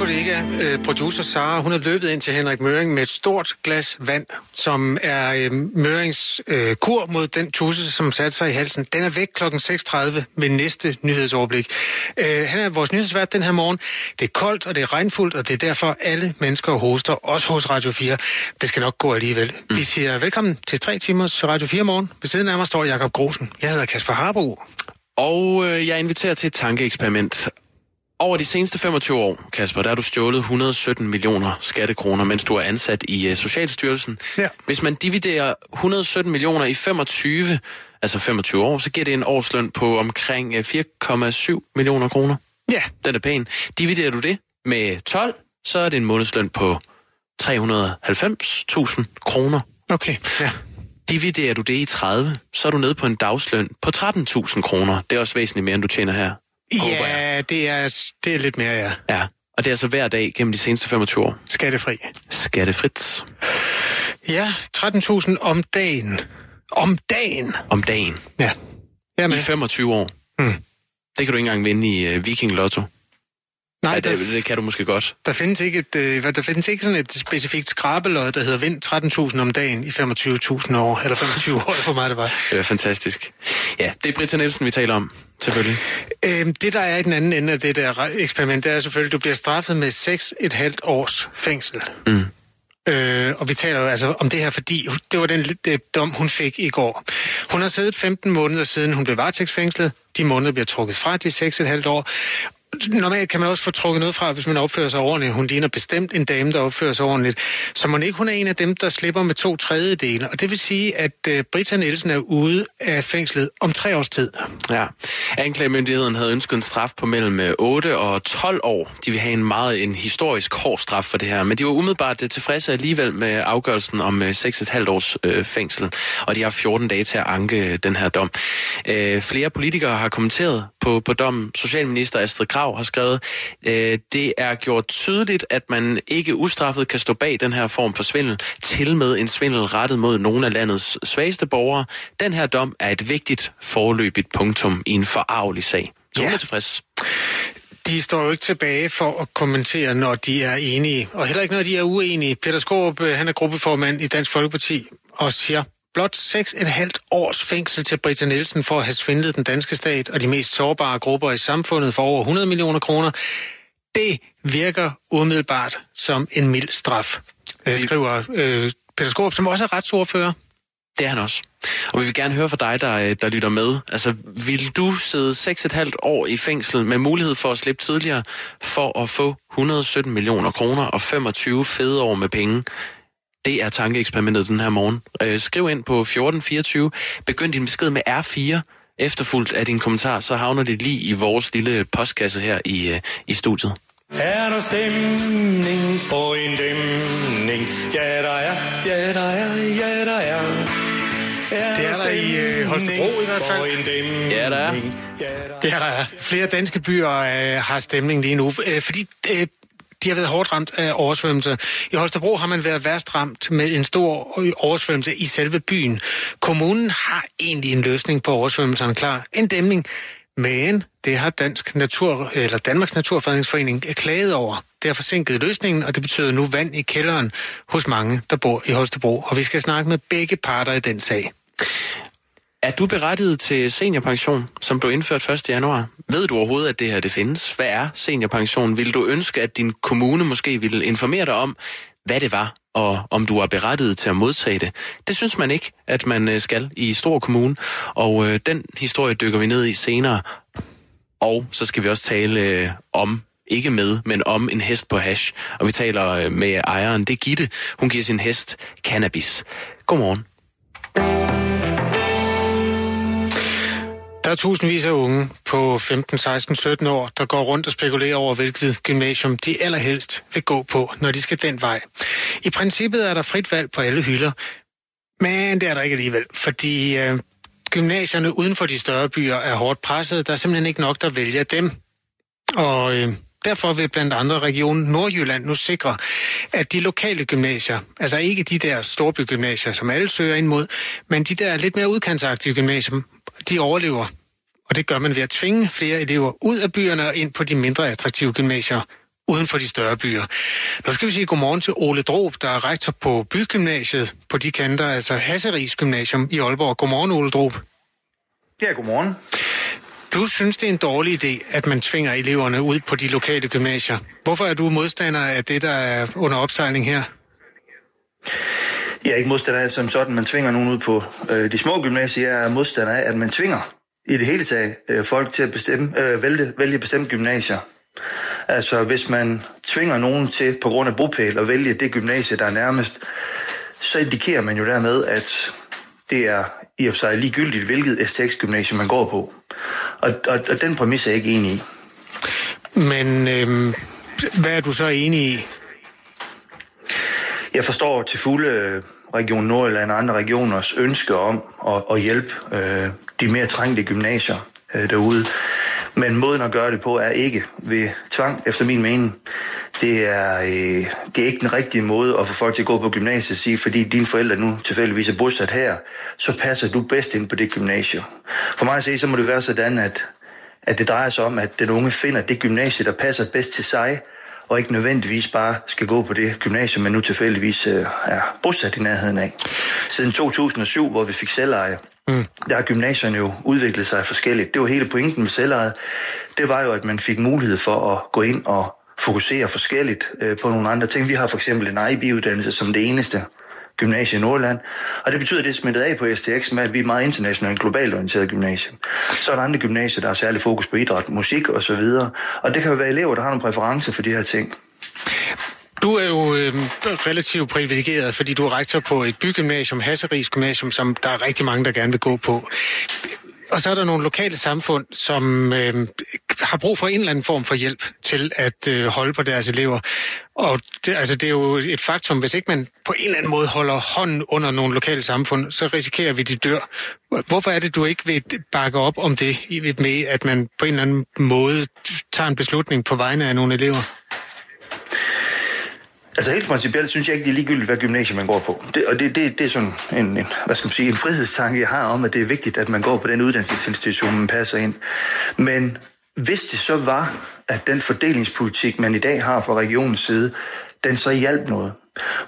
kollega, øh, producer Sara, hun er løbet ind til Henrik Møring med et stort glas vand, som er øh, Mørings øh, kur mod den tusse, som satte sig i halsen. Den er væk kl. 6.30 ved næste nyhedsoverblik. Øh, han er vores nyhedsvært den her morgen. Det er koldt, og det er regnfuldt, og det er derfor alle mennesker hoster, også hos Radio 4. Det skal nok gå alligevel. Mm. Vi siger velkommen til tre timers Radio 4 morgen. Ved siden af mig står Jakob Grosen. Jeg hedder Kasper Harbo. Og øh, jeg inviterer til et tankeeksperiment. Over de seneste 25 år, Kasper, der har du stjålet 117 millioner skattekroner, mens du er ansat i uh, Socialstyrelsen. Ja. Hvis man dividerer 117 millioner i 25, altså 25 år, så giver det en årsløn på omkring uh, 4,7 millioner kroner. Ja, Den er pæn. Dividerer du det med 12, så er det en månedsløn på 390.000 kroner. okay. Ja. Dividerer du det i 30, så er du nede på en dagsløn på 13.000 kroner. Det er også væsentligt mere, end du tjener her. Ja, det er, det er lidt mere, ja. Ja, og det er altså hver dag gennem de seneste 25 år. Skattefri. Skattefrit Ja, 13.000 om dagen. Om dagen. om dagen Ja. Jamen, i 25 år. Hmm. Det kan du ikke engang vinde i uh, Viking Lotto. Nej, Ja, det, det kan du måske godt. der, findes ikke et, øh, der findes ikke sådan et specifikt skrabelod, der hedder vind 13.000 om dagen i 25.000 år, eller 25 år, for mig det var. Det er fantastisk. Ja, det er Britta Nielsen, vi taler om, selvfølgelig. Øhm, det, der er i den anden ende af det der eksperiment, det er selvfølgelig, at du bliver straffet med 6,5 års fængsel. Mm. Øh, og vi taler jo altså om det her, fordi det var den øh, dom, hun fik i går. Hun har siddet 15 måneder siden, hun blev varetægtsfængslet. De måneder bliver trukket fra de 6,5 år. Normalt kan man også få trukket noget fra, hvis man opfører sig ordentligt. Hun ligner bestemt en dame, der opfører sig ordentligt. Så må ikke hun er en af dem, der slipper med to tredjedele. Og det vil sige, at øh, Britta Nielsen er ude af fængslet om tre års tid. Ja. Anklagemyndigheden havde ønsket en straf på mellem øh, 8 og 12 år. De vil have en meget en historisk hård straf for det her, men de var umiddelbart øh, tilfredse alligevel med afgørelsen om øh, 6,5 års øh, fængsel, og de har 14 dage til at anke den her dom. Øh, flere politikere har kommenteret på, på dommen. Socialminister Astrid Krav har skrevet, øh, det er gjort tydeligt, at man ikke ustraffet kan stå bag den her form for svindel, til med en svindel rettet mod nogle af landets svageste borgere. Den her dom er et vigtigt forløbigt punktum i en forarvelig sag. Så hun Ja. er tilfreds. De står jo ikke tilbage for at kommentere, når de er enige, og heller ikke, når de er uenige. Peter Skorup, øh, han er gruppeformand i Dansk Folkeparti, og siger, blot 6,5 års fængsel til Britta Nielsen for at have svindlet den danske stat og de mest sårbare grupper i samfundet for over 100 millioner kroner. Det virker umiddelbart som en mild straf, øh, skriver øh, Peter Skorup, som også er retsordfører. Det er han også. Og vi vil gerne høre fra dig, der, øh, der lytter med. Altså, vil du sidde 6,5 år i fængsel med mulighed for at slippe tidligere for at få 117 millioner kroner og 25 fede år med penge? Det er tankeeksperimentet den her morgen. Øh, skriv ind på 1424. Begynd din besked med R4. Efterfulgt af din kommentar, så havner det lige i vores lille postkasse her i, øh, i studiet. Er der stemning for en dæmning? Ja, der er, ja, der er, ja, der er. er Det er der i, øh, Holstebro i hvert fald. For en dæmning? Ja, der er. Ja, der Det er der. Flere danske byer øh, har stemning lige nu, øh, fordi øh, de har været hårdt ramt af oversvømmelser. I Holstebro har man været værst ramt med en stor oversvømmelse i selve byen. Kommunen har egentlig en løsning på oversvømmelserne klar. En dæmning. Men det har Dansk Natur, eller Danmarks Naturfredningsforening klaget over. Det har forsinket løsningen, og det betyder nu vand i kælderen hos mange, der bor i Holstebro. Og vi skal snakke med begge parter i den sag. Er du berettiget til seniorpension, som blev indført 1. januar? Ved du overhovedet, at det her det findes? Hvad er seniorpension? Vil du ønske, at din kommune måske ville informere dig om, hvad det var, og om du er berettiget til at modtage det? Det synes man ikke, at man øh, skal i Stor Kommune, og øh, den historie dykker vi ned i senere. Og så skal vi også tale øh, om ikke med, men om en hest på hash. Og vi taler øh, med ejeren. Det er Gitte. Hun giver sin hest cannabis. Godmorgen. Der er tusindvis af unge på 15, 16, 17 år, der går rundt og spekulerer over, hvilket gymnasium de allerhelst vil gå på, når de skal den vej. I princippet er der frit valg på alle hylder, men det er der ikke alligevel, fordi øh, gymnasierne uden for de større byer er hårdt presset. Der er simpelthen ikke nok, der vælger dem. Og øh, derfor vil blandt andre Region Nordjylland nu sikre, at de lokale gymnasier, altså ikke de der storbygymnasier, som alle søger ind mod, men de der lidt mere udkantsagtige gymnasier, de overlever. Og det gør man ved at tvinge flere elever ud af byerne og ind på de mindre attraktive gymnasier uden for de større byer. Nu skal vi sige godmorgen til Ole Drob, der er rektor på Bygymnasiet på de kanter, altså Hasseris Gymnasium i Aalborg. Godmorgen, Ole Drob. Ja, godmorgen. Du synes, det er en dårlig idé, at man tvinger eleverne ud på de lokale gymnasier. Hvorfor er du modstander af det, der er under opsejling her? Jeg er ikke modstander af som sådan, man tvinger nogen ud på øh, de små gymnasier. Jeg er modstander af, at man tvinger i det hele taget øh, folk til at bestemme, øh, vælge, vælge bestemte gymnasier. Altså, hvis man tvinger nogen til på grund af bopæl at vælge det gymnasie, der er nærmest, så indikerer man jo dermed, at det er i og for sig ligegyldigt, hvilket STX-gymnasium man går på. Og, og, og den præmis er jeg ikke enig i. Men øh, hvad er du så enig i? Jeg forstår til fulde øh, Region Nordjylland og andre regioners ønske om at, at hjælpe øh, de mere trængte gymnasier øh, derude. Men måden at gøre det på er ikke ved tvang, efter min mening. Det er, øh, det er ikke den rigtige måde at få folk til at gå på gymnasiet og sige, fordi dine forældre nu tilfældigvis er bosat her, så passer du bedst ind på det gymnasium. For mig at se, så må det være sådan, at, at det drejer sig om, at den unge finder det gymnasie, der passer bedst til sig, og ikke nødvendigvis bare skal gå på det gymnasium, man nu tilfældigvis øh, er bosat i nærheden af. Siden 2007, hvor vi fik selveje, mm. der har gymnasierne jo udviklet sig forskelligt. Det var hele pointen med selvejet. Det var jo, at man fik mulighed for at gå ind og fokusere forskelligt øh, på nogle andre ting. Vi har for eksempel en IB-uddannelse som det eneste gymnasie i Nordland. Og det betyder, at det er smittet af på STX med, at vi er meget internationalt globalt orienteret gymnasium. Så er der andre gymnasier, der har særlig fokus på idræt, musik osv. Og, og det kan jo være elever, der har nogle præferencer for de her ting. Du er jo øh, relativt privilegeret, fordi du er rektor på et bygymnasium, Hasseris Gymnasium, som der er rigtig mange, der gerne vil gå på. Og så er der nogle lokale samfund, som øh, har brug for en eller anden form for hjælp til at øh, holde på deres elever. Og det, altså, det er jo et faktum, hvis ikke man på en eller anden måde holder hånden under nogle lokale samfund, så risikerer vi, at de dør. Hvorfor er det, du ikke vil bakke op om det med, at man på en eller anden måde tager en beslutning på vegne af nogle elever? Altså helt principielt synes jeg ikke, det er ligegyldigt, hvad gymnasium man går på. Det, og det, det, det er sådan en, en, hvad skal man sige, en frihedstanke, jeg har om, at det er vigtigt, at man går på den uddannelsesinstitution, man passer ind. Men hvis det så var, at den fordelingspolitik, man i dag har fra regionens side, den så hjalp noget.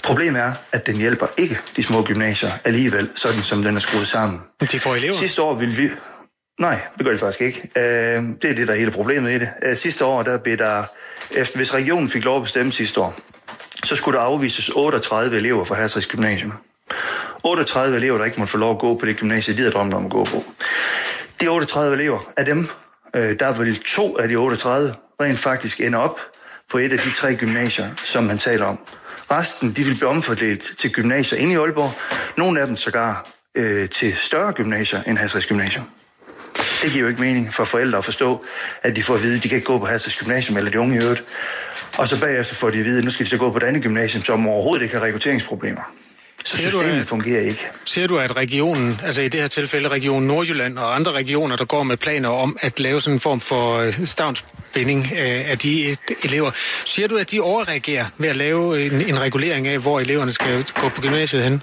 Problemet er, at den hjælper ikke de små gymnasier alligevel, sådan som den er skruet sammen. De får elever? Sidste år ville vi... Nej, det gør de faktisk ikke. Øh, det er det, der er hele problemet i det. Øh, sidste år, der blev der... Efter, hvis regionen fik lov at bestemme sidste år, så skulle der afvises 38 elever fra Hersrigs Gymnasium. 38 elever, der ikke måtte få lov at gå på det gymnasie, de havde drømt om at gå på. De 38 elever, af dem, øh, der vil to af de 38 rent faktisk ende op på et af de tre gymnasier, som man taler om. Resten, de vil blive omfordelt til gymnasier inde i Aalborg. Nogle af dem sågar øh, til større gymnasier end Hasrids Gymnasium. Det giver jo ikke mening for forældre at forstå, at de får at vide, at de kan ikke gå på Hasrids Gymnasium, eller de unge i øvrigt. Og så bagefter får de at vide, at nu skal de så gå på et andet gymnasium, som overhovedet ikke har rekrutteringsproblemer. Så ser systemet du, at, fungerer ikke. Ser du, at regionen, altså i det her tilfælde Region Nordjylland og andre regioner, der går med planer om at lave sådan en form for øh, stavnsbinding af de elever, siger du, at de overreagerer ved at lave en, en regulering af, hvor eleverne skal gå på gymnasiet hen?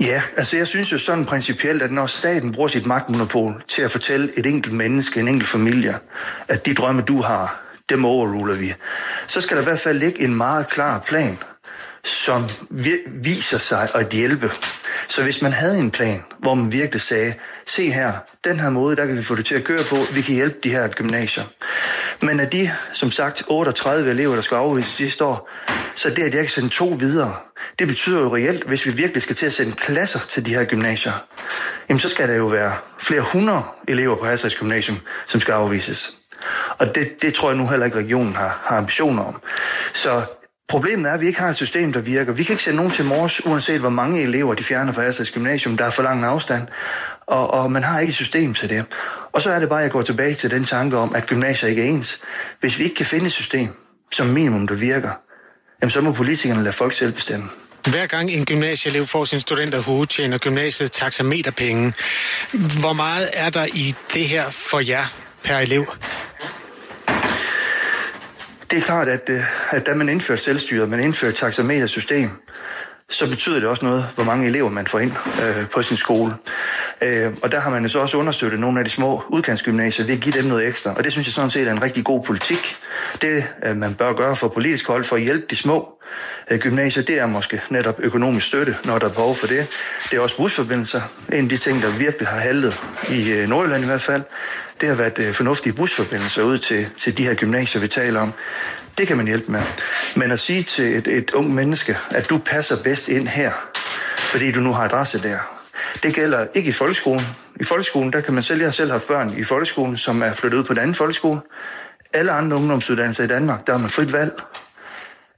Ja, altså jeg synes jo sådan principielt, at når staten bruger sit magtmonopol til at fortælle et enkelt menneske, en enkelt familie, at de drømme, du har, dem overruler vi, så skal der i hvert fald ligge en meget klar plan, som viser sig at hjælpe. Så hvis man havde en plan, hvor man virkelig sagde, se her, den her måde, der kan vi få det til at køre på, vi kan hjælpe de her gymnasier. Men af de, som sagt, 38 elever, der skal afvises sidste år, så det, at jeg kan sende to videre, det betyder jo reelt, hvis vi virkelig skal til at sende klasser til de her gymnasier, jamen så skal der jo være flere hundrede elever på Hasrids Gymnasium, som skal afvises. Og det, det tror jeg nu heller ikke, regionen har, har ambitioner om. Så Problemet er, at vi ikke har et system, der virker. Vi kan ikke sende nogen til mors, uanset hvor mange elever de fjerner fra Astrid's Gymnasium, der er for lang afstand. Og, og man har ikke et system til det. Og så er det bare, at jeg går tilbage til den tanke om, at gymnasier ikke er ens. Hvis vi ikke kan finde et system, som minimum, der virker, jamen så må politikerne lade folk selv bestemme. Hver gang en gymnasieelev får sin studenterhue, tjener gymnasiet taxameterpenge. Hvor meget er der i det her for jer per elev? Det er klart, at, øh, at da man indfører selvstyret, man indfører et taxametersystem, så betyder det også noget, hvor mange elever man får ind øh, på sin skole. Øh, og der har man jo så også understøttet nogle af de små udkantsgymnasier ved at give dem noget ekstra. Og det synes jeg sådan set er en rigtig god politik. Det, øh, man bør gøre for politisk hold for at hjælpe de små øh, gymnasier, det er måske netop økonomisk støtte, når der er behov for det. Det er også busforbindelser. En af de ting, der virkelig har haltet i øh, Nordjylland i hvert fald, det har været øh, fornuftige busforbindelser ud til, til de her gymnasier, vi taler om. Det kan man hjælpe med. Men at sige til et, et ung menneske, at du passer bedst ind her, fordi du nu har adresse der, det gælder ikke i folkeskolen. I folkeskolen, der kan man selv, jeg har selv haft børn i folkeskolen, som er flyttet ud på den anden folkeskole. Alle andre ungdomsuddannelser i Danmark, der har man frit valg.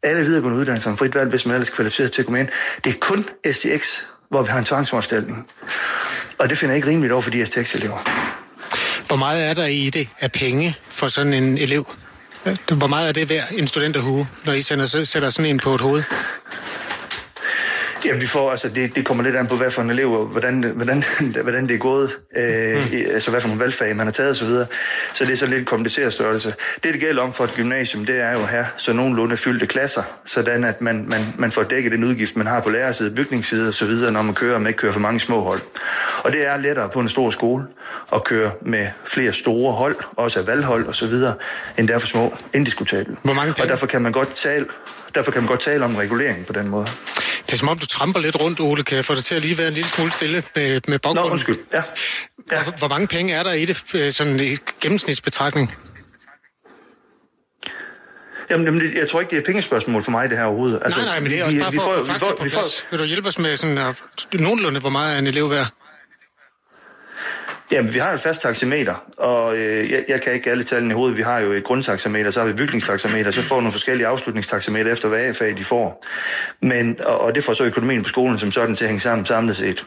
Alle videregående uddannelser har frit valg, hvis man ellers er kvalificeret til at komme ind. Det er kun STX, hvor vi har en tvangsforanstaltning. Og det finder jeg ikke rimeligt over for de STX-elever. Hvor meget er der i det af penge for sådan en elev? Hvor meget er det værd en studenterhue, når I sender, sætter sådan en på et hoved? Jamen, vi får, altså, det, det kommer lidt an på, hvad for en elev, og hvordan, hvordan, hvordan det er gået, øh, mm. altså hvad for nogle valgfag man har taget osv. Så, så det er så lidt kompliceret størrelse. Det, det gælder om for et gymnasium, det er jo have så nogenlunde fyldte klasser, sådan at man, man, man får dækket den udgift, man har på lærerside, bygningsside osv., når man kører, og man ikke kører for mange små hold. Og det er lettere på en stor skole at køre med flere store hold, også af valghold osv., end der for små, indiskutabelt. Hvor mange penge? Og derfor kan man godt tale derfor kan man godt tale om regulering på den måde. Det er som om, du tramper lidt rundt, Ole. Kan jeg få det til at lige være en lille smule stille med, med baggrunden? Nå, undskyld. Ja. ja. Hvor, hvor mange penge er der i det, øh, sådan i gennemsnitsbetragtning? Jamen, jeg tror ikke, det er pengespørgsmål for mig, det her overhovedet. Altså, nej, nej, men det er også vi, bare for vi får, at få fakta på plads. Får... Vil du hjælpe os med sådan, uh, nogenlunde, hvor meget er en elev værd? Jamen, vi har et fast taxameter, og øh, jeg, jeg kan ikke alle tallene i hovedet. Vi har jo et grundtaxameter, så har vi et bygningstaxameter, så får nogle forskellige afslutningstaxameter efter, hvad A-fag de får. Men, og, og det får så økonomien på skolen som sådan til at hænge sammen samlet set.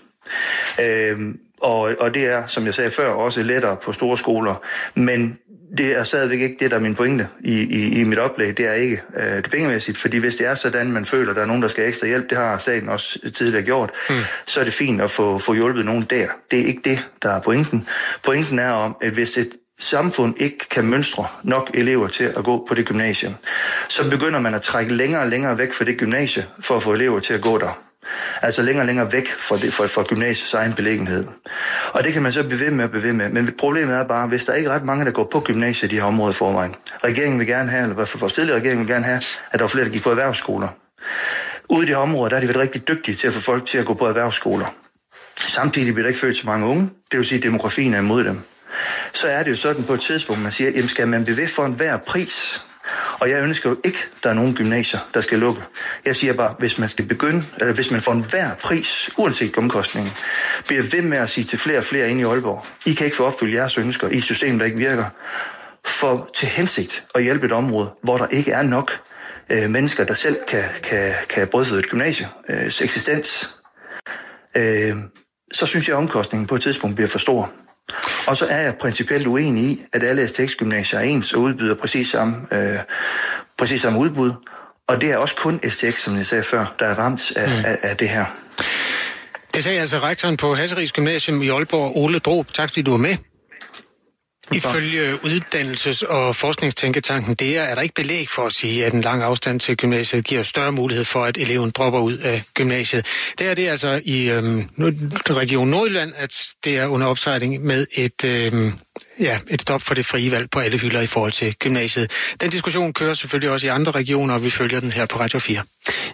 Øh, og, og det er, som jeg sagde før, også lettere på store skoler. Men det er stadigvæk ikke det, der er min pointe i, i, i mit oplæg. Det er ikke øh, det pengemæssigt, fordi hvis det er sådan, man føler, at der er nogen, der skal have ekstra hjælp, det har staten også tidligere gjort, mm. så er det fint at få, få hjulpet nogen der. Det er ikke det, der er pointen. Pointen er om, at hvis et samfund ikke kan mønstre nok elever til at gå på det gymnasium, så begynder man at trække længere og længere væk fra det gymnasie, for at få elever til at gå der. Altså længere og længere væk fra, det, fra, fra gymnasiets egen beliggenhed. Og det kan man så blive ved med at blive ved med. Men problemet er bare, hvis der ikke er ret mange, der går på gymnasiet i de her områder i forvejen. Regeringen vil gerne have, eller hvad for vores tidligere regering vil gerne have, at der er flere, der gik på erhvervsskoler. Ude i de her områder, der har de været rigtig dygtige til at få folk til at gå på erhvervsskoler. Samtidig bliver der ikke født så mange unge. Det vil sige, at demografien er imod dem. Så er det jo sådan på et tidspunkt, man siger, jamen skal man blive ved for enhver pris? Og jeg ønsker jo ikke, at der er nogen gymnasier, der skal lukke. Jeg siger bare, hvis man skal begynde, eller hvis man får en hver pris, uanset omkostningen, bliver ved med at sige til flere og flere inde i Aalborg, I kan ikke få opfyldt jeres ønsker i et system, der ikke virker, for til hensigt at hjælpe et område, hvor der ikke er nok øh, mennesker, der selv kan, kan, kan brødføde et gymnasie, øh, eksistens, øh, så synes jeg, at omkostningen på et tidspunkt bliver for stor. Og så er jeg principielt uenig i, at alle STX-gymnasier er ens og udbyder præcis samme, øh, præcis samme udbud. Og det er også kun STX, som jeg sagde før, der er ramt af, mm. af, af det her. Det sagde altså rektoren på Hasseris Gymnasium i Aalborg, Ole Drob. Tak fordi du var med. Ifølge uddannelses- og forskningstænketanken der er der ikke belæg for at sige, at en lang afstand til gymnasiet giver større mulighed for, at eleven dropper ud af gymnasiet. Det er det altså i øhm, Region Nordjylland, at det er under opsejling med et, øhm, ja, et stop for det frie valg på alle hylder i forhold til gymnasiet. Den diskussion kører selvfølgelig også i andre regioner, og vi følger den her på Radio 4.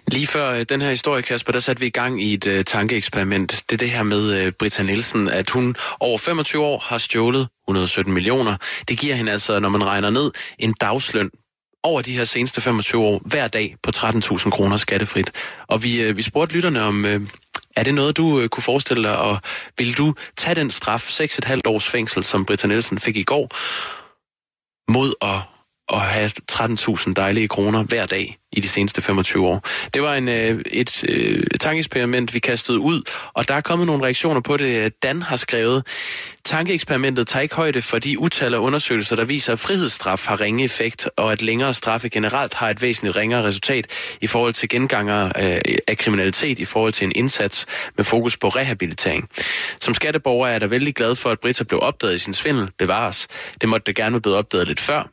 Lige før øh, den her historie, Kasper, der satte vi i gang i et uh, tankeeksperiment. Det er det her med uh, Britta Nielsen, at hun over 25 år har stjålet 117 millioner. Det giver hende altså, når man regner ned, en dagsløn over de her seneste 25 år, hver dag på 13.000 kroner skattefrit. Og vi, uh, vi spurgte lytterne om, uh, er det noget, du uh, kunne forestille dig, og vil du tage den straf, 6,5 års fængsel, som Britta Nielsen fik i går, mod at at have 13.000 dejlige kroner hver dag i de seneste 25 år. Det var en, øh, et, øh, tankeeksperiment, vi kastede ud, og der er kommet nogle reaktioner på det. Dan har skrevet, tankeeksperimentet tager ikke højde for de utal af undersøgelser, der viser, at frihedsstraf har ringe effekt, og at længere straffe generelt har et væsentligt ringere resultat i forhold til genganger øh, af kriminalitet i forhold til en indsats med fokus på rehabilitering. Som skatteborger er jeg da vældig glad for, at Britta blev opdaget i sin svindel bevares. Det måtte det gerne være blevet opdaget lidt før,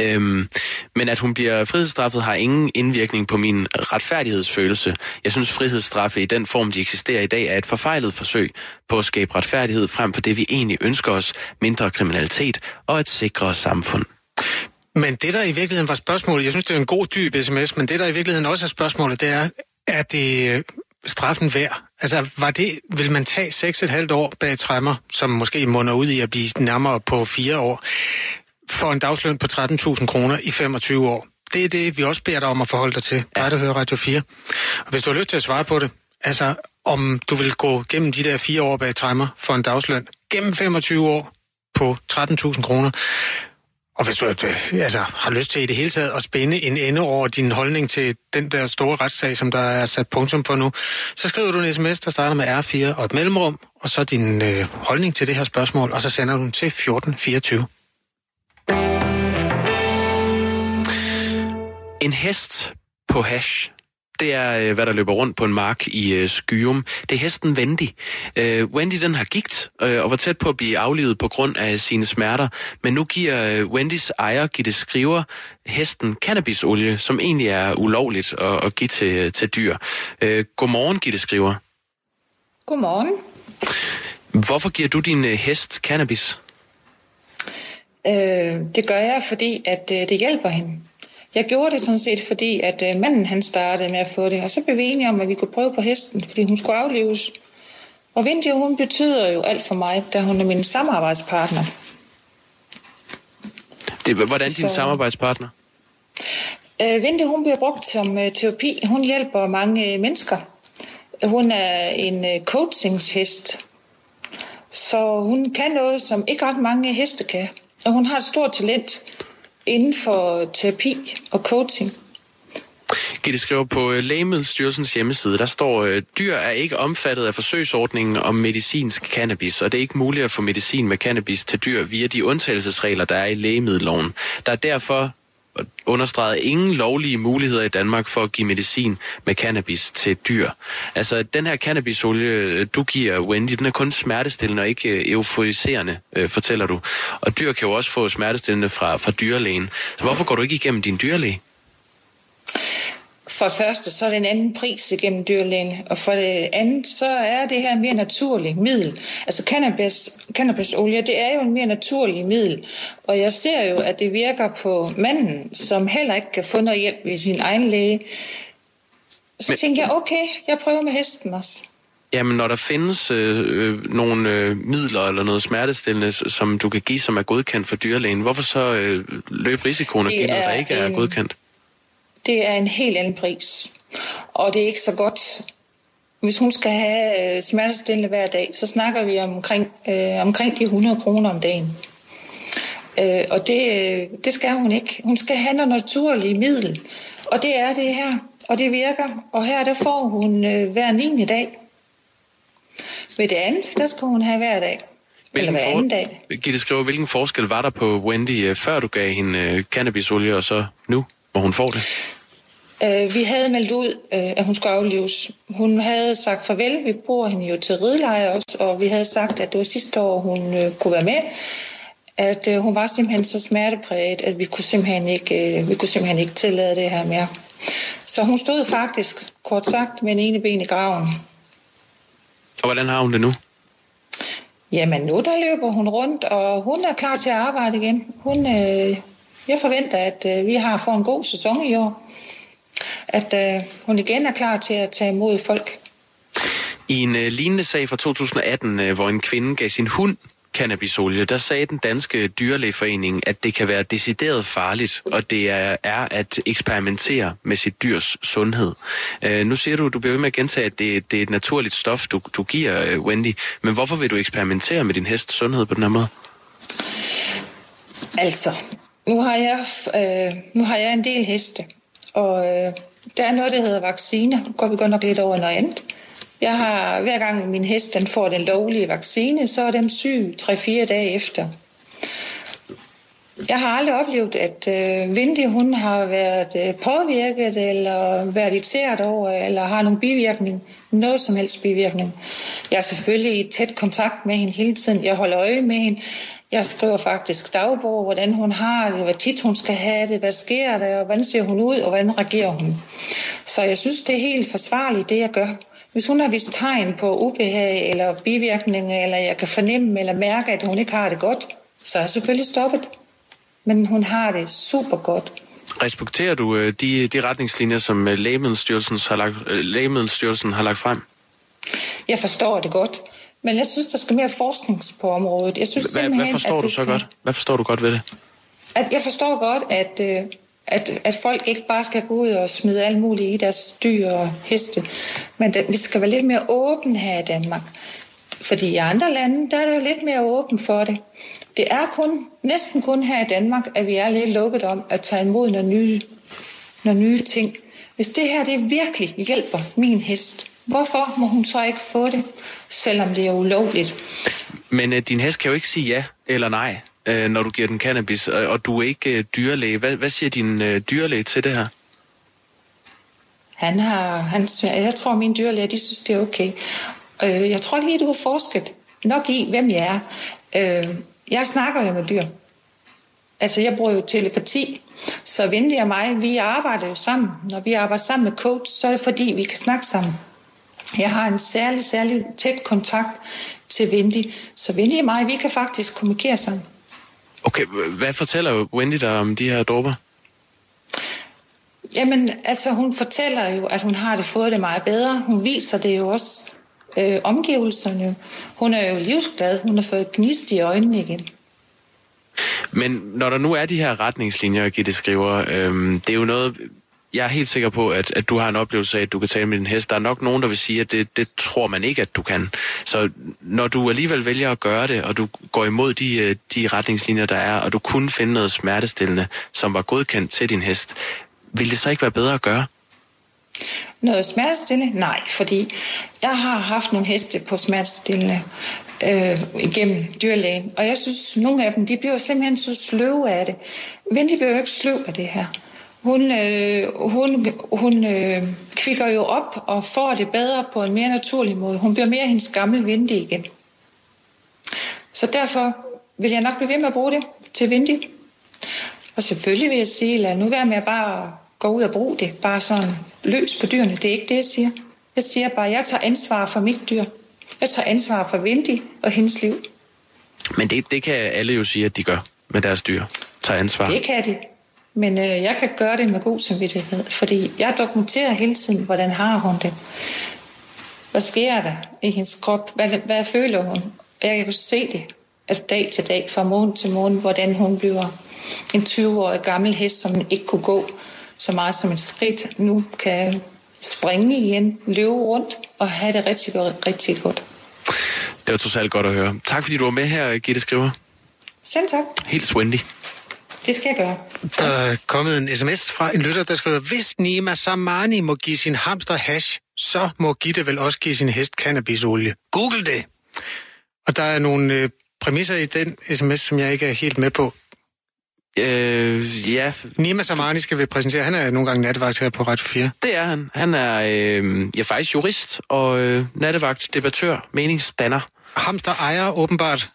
Øhm, men at hun bliver frihedsstraffet har ingen indvirkning på min retfærdighedsfølelse. Jeg synes, frihedsstraffe i den form, de eksisterer i dag, er et forfejlet forsøg på at skabe retfærdighed frem for det, vi egentlig ønsker os, mindre kriminalitet og et sikrere samfund. Men det, der i virkeligheden var spørgsmålet, jeg synes, det er en god dyb sms, men det, der i virkeligheden også er spørgsmålet, det er, er det øh, straffen værd? Altså, var det, vil man tage 6,5 år bag træmmer, som måske munder ud i at blive nærmere på fire år, for en dagsløn på 13.000 kroner i 25 år? Det er det, vi også beder dig om at forholde dig til. Bare du hører Radio 4. Og hvis du har lyst til at svare på det, altså om du vil gå gennem de der fire år bag træmmer for en dagsløn, gennem 25 år på 13.000 kroner, og hvis du altså, har lyst til i det hele taget at spænde en ende over din holdning til den der store retssag, som der er sat punktum for nu, så skriver du en sms, der starter med R4 og et mellemrum, og så din øh, holdning til det her spørgsmål, og så sender du den til 1424. En hest på hash det er, øh, hvad der løber rundt på en mark i Skyum. Det er hesten Wendy. Uh, Wendy, den har gigt uh, og var tæt på at blive aflivet på grund af sine smerter. Men nu giver uh, Wendys ejer, Gitte Skriver, hesten cannabisolie, som egentlig er ulovligt at, at give til, til dyr. Uh, godmorgen, Gitte Skriver. Godmorgen. Hvorfor giver du din hest cannabis? Uh, det gør jeg, fordi at det hjælper hende. Jeg gjorde det sådan set, fordi at øh, manden han startede med at få det, og så blev vi enige om, at vi kunne prøve på hesten, fordi hun skulle aflives. Og Vindy, hun betyder jo alt for mig, da hun er min samarbejdspartner. Det, hvordan din så, samarbejdspartner? Øh, Vindy, hun bliver brugt som øh, terapi. Hun hjælper mange øh, mennesker. Hun er en øh, coachingshest, så hun kan noget, som ikke ret mange heste kan. Og hun har et stort talent inden for terapi og coaching. Gitte skriver på øh, Lægemiddelstyrelsens hjemmeside, der står, øh, dyr er ikke omfattet af forsøgsordningen om medicinsk cannabis, og det er ikke muligt at få medicin med cannabis til dyr via de undtagelsesregler, der er i lægemiddelloven. Der er derfor understreget ingen lovlige muligheder i Danmark for at give medicin med cannabis til dyr. Altså, den her cannabisolie, øh, du giver Wendy, den er kun smertestillende og ikke øh, euforiserende, øh, fortæller du. Og dyr kan jo også få smertestillende fra, fra dyrlægen. Så hvorfor går du ikke igennem din dyrlæge? For det første, så er det en anden pris igennem dyrlægen, og for det andet, så er det her mere naturligt middel. Altså cannabis, cannabisolie, det er jo en mere naturlig middel, og jeg ser jo, at det virker på manden, som heller ikke kan få noget hjælp ved sin egen læge. Så Men... tænker jeg, okay, jeg prøver med hesten også. Jamen, når der findes øh, øh, nogle øh, midler eller noget smertestillende, som du kan give, som er godkendt for dyrlægen, hvorfor så øh, løbe risikoen at give noget, der ikke er en... godkendt? Det er en helt anden pris. Og det er ikke så godt. Hvis hun skal have øh, smertestillende hver dag, så snakker vi omkring, øh, omkring de 100 kroner om dagen. Øh, og det, øh, det skal hun ikke. Hun skal have noget naturligt middel. Og det er det her. Og det virker. Og her der får hun øh, hver 9. dag. Ved det andet, der skal hun have hver dag. Hvilken eller hver anden dag. Gitte skriver, hvilken forskel var der på Wendy, øh, før du gav hende cannabisolie, og så nu? Hvor hun får det? Øh, vi havde meldt ud, øh, at hun skulle aflives. Hun havde sagt farvel. Vi bruger hende jo til ridleje også, og vi havde sagt, at det var sidste år, hun øh, kunne være med. At øh, hun var simpelthen så smertepræget, at vi kunne simpelthen ikke, øh, vi kunne simpelthen ikke tillade det her mere. Så hun stod faktisk, kort sagt, med en ene ben i graven. Og hvordan har hun det nu? Jamen nu der løber hun rundt, og hun er klar til at arbejde igen. Hun, øh, jeg forventer, at øh, vi har fået en god sæson i år. At øh, hun igen er klar til at tage imod folk. I en øh, lignende sag fra 2018, øh, hvor en kvinde gav sin hund cannabisolie, der sagde den danske dyrlægeforening, at det kan være decideret farligt, og det er, er at eksperimentere med sit dyrs sundhed. Øh, nu siger du, du bliver ved med at gentage, at det, det er et naturligt stof, du, du giver, øh, Wendy. Men hvorfor vil du eksperimentere med din hest sundhed på den her måde? Altså, nu har jeg, øh, nu har jeg en del heste, og øh, der er noget, der hedder vacciner. Nu går vi godt nok lidt over noget andet. Jeg har, hver gang min hest den får den lovlige vaccine, så er den syg 3-4 dage efter. jeg har aldrig oplevet, at øh, Vindy, hun har været øh, påvirket, eller været irriteret over, eller har nogle bivirkning. Noget som helst bivirkning. Jeg er selvfølgelig i tæt kontakt med hende hele tiden. Jeg holder øje med hende. Jeg skriver faktisk dagbog, hvordan hun har det, hvad tit hun skal have det, hvad sker der, og hvordan ser hun ud, og hvordan reagerer hun. Så jeg synes, det er helt forsvarligt, det jeg gør. Hvis hun har vist tegn på ubehag eller bivirkninger, eller jeg kan fornemme eller mærke, at hun ikke har det godt, så er jeg selvfølgelig stoppet. Men hun har det super godt. Respekterer du øh, de, de retningslinjer, som øh, Lægemiddelstyrelsen har, lagt, øh, Lægemiddelstyrelsen har lagt frem? Jeg forstår det godt. Men jeg synes, der skal mere forskning på området. Jeg synes Hvad, hvad forstår du så skal- godt? Hvad forstår du godt ved det? At jeg forstår godt, at, øh, at, at folk ikke bare skal gå ud og smide alt muligt i deres dyr og heste. Men det, vi skal være lidt mere åbne her i Danmark. Fordi i andre lande, der er det jo lidt mere åben for det. Det er kun, næsten kun her i Danmark, at vi er lidt lukket om at tage imod nogle nye, nogle nye ting. Hvis det her det virkelig hjælper min hest, hvorfor må hun så ikke få det, selvom det er ulovligt? Men øh, din hest kan jo ikke sige ja eller nej, øh, når du giver den cannabis, og, og du er ikke øh, dyrlæge. Hvad, hvad siger din øh, dyrlæge til det her? Han har, han, jeg tror, mine dyrlæger, de synes, det er okay. Øh, jeg tror ikke lige, du har forsket nok i, hvem jeg er. Øh, jeg snakker jo med dyr. Altså, jeg bruger jo telepati. Så Vindy og mig, vi arbejder jo sammen. Når vi arbejder sammen med coach, så er det fordi, vi kan snakke sammen. Jeg har en særlig, særlig tæt kontakt til Vindy. Så Vindy og mig, vi kan faktisk kommunikere sammen. Okay, hvad fortæller Wendy dig om de her dråber? Jamen, altså hun fortæller jo, at hun har det fået det meget bedre. Hun viser det jo også øh, omgivelserne. Hun er jo livsglad. Hun har fået gnist i øjnene igen. Men når der nu er de her retningslinjer, Gitte skriver, øhm, det er jo noget, jeg er helt sikker på, at, at du har en oplevelse af, at du kan tale med din hest. Der er nok nogen, der vil sige, at det, det tror man ikke, at du kan. Så når du alligevel vælger at gøre det, og du går imod de, øh, de retningslinjer, der er, og du kunne finde noget smertestillende, som var godkendt til din hest, vil det så ikke være bedre at gøre? Noget smertestillende? Nej, fordi jeg har haft nogle heste på smertestillende øh, igennem dyrlægen, og jeg synes, nogle af dem, de bliver simpelthen så sløve af det. Men de bliver jo ikke sløv af det her. Hun, øh, hun, hun øh, kvikker jo op og får det bedre på en mere naturlig måde. Hun bliver mere hendes gamle Vindy igen. Så derfor vil jeg nok blive ved med at bruge det til Vindy. Og selvfølgelig vil jeg sige, lad nu være med at bare gå ud og bruge det, bare sådan løs på dyrene. Det er ikke det, jeg siger. Jeg siger bare, at jeg tager ansvar for mit dyr. Jeg tager ansvar for Vindy og hendes liv. Men det, det kan alle jo sige, at de gør med deres dyr. Tager ansvar. Det kan de. Men øh, jeg kan gøre det med god samvittighed, fordi jeg dokumenterer hele tiden, hvordan har hun det. Hvad sker der i hendes krop? Hvad, hvad føler hun? Jeg kan se det at dag til dag, fra måned til måned, hvordan hun bliver en 20-årig gammel hest, som ikke kunne gå så meget som et skridt, nu kan springe igen, løbe rundt og have det rigtig, rigtig godt. Det var totalt godt at høre. Tak fordi du var med her, Gitte Skriver. Selv tak. Helt Wendy. Det skal jeg gøre. Der er kommet en sms fra en lytter, der skriver, hvis Nima Samani må give sin hamster hash, så må Gitte vel også give sin hest cannabisolie. Google det! Og der er nogle øh, præmisser i den sms, som jeg ikke er helt med på. Øh, ja, Nima Samani skal vi præsentere. Han er nogle gange nattevagt her på Radio 4. det er han. Han er øh, ja, faktisk jurist og øh, nattevagt, debattør, meningsdanner. Hamster ejer åbenbart,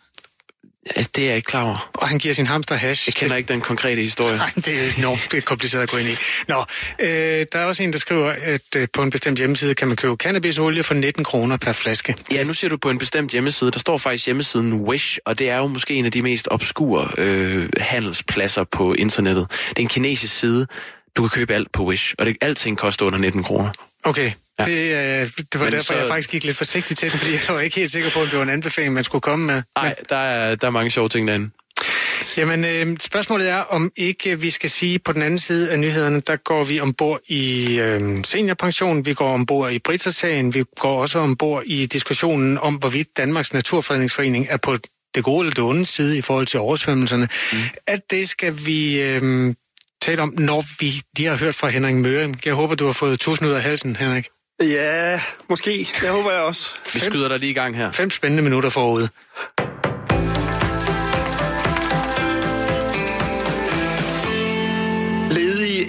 Det er jeg ikke klar over. og han giver sin hamster hash. Jeg kender ikke den konkrete historie. Nej, det er enormt det er kompliceret at gå ind i. Nå, øh, der er også en, der skriver, at øh, på en bestemt hjemmeside kan man købe cannabisolie for 19 kroner per flaske. Ja, nu siger du på en bestemt hjemmeside. Der står faktisk hjemmesiden Wish, og det er jo måske en af de mest obskure øh, handelspladser på internettet. Det er en kinesisk side. Du kan købe alt på Wish, og det, alting koster under 19 kroner. Okay, Ja. det, øh, det var Men derfor, så- jeg faktisk gik lidt forsigtigt til den, fordi jeg var ikke helt sikker på, om det var en anbefaling, man skulle komme med. Nej, der er, der er mange sjove ting derinde. Jamen, øh, spørgsmålet er, om ikke vi skal sige, på den anden side af nyhederne, der går vi ombord i øh, seniorpension, vi går ombord i Brita-sagen, vi går også ombord i diskussionen om, hvorvidt Danmarks Naturfredningsforening er på det gode eller det onde side i forhold til oversvømmelserne. Mm. Alt det skal vi øh, tale om, når vi lige har hørt fra Henrik Møring. Jeg håber, du har fået tusind ud af halsen, Henrik. Ja, måske. Jeg håber jeg også. Vi skyder dig lige i gang her. Fem spændende minutter forud.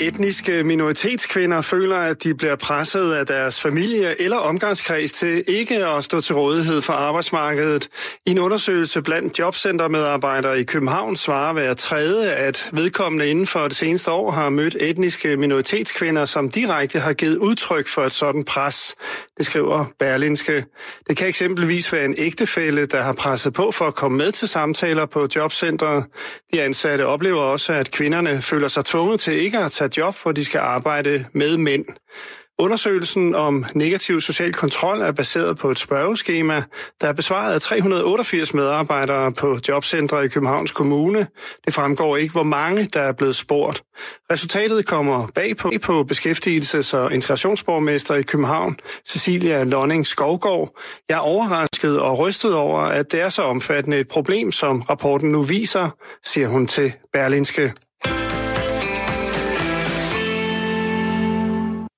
Etniske minoritetskvinder føler, at de bliver presset af deres familie eller omgangskreds til ikke at stå til rådighed for arbejdsmarkedet. I en undersøgelse blandt jobcentermedarbejdere i København svarer hver tredje, at vedkommende inden for det seneste år har mødt etniske minoritetskvinder, som direkte har givet udtryk for et sådan pres. Det skriver Berlinske. Det kan eksempelvis være en ægtefælle, der har presset på for at komme med til samtaler på jobcentret. De ansatte oplever også, at kvinderne føler sig tvunget til ikke at tage job, hvor de skal arbejde med mænd. Undersøgelsen om negativ social kontrol er baseret på et spørgeskema, der er besvaret af 388 medarbejdere på jobcentre i Københavns Kommune. Det fremgår ikke, hvor mange der er blevet spurgt. Resultatet kommer bag på, på beskæftigelses- og integrationsborgmester i København, Cecilia Lonning Skovgaard. Jeg er overrasket og rystet over, at det er så omfattende et problem, som rapporten nu viser, siger hun til Berlinske.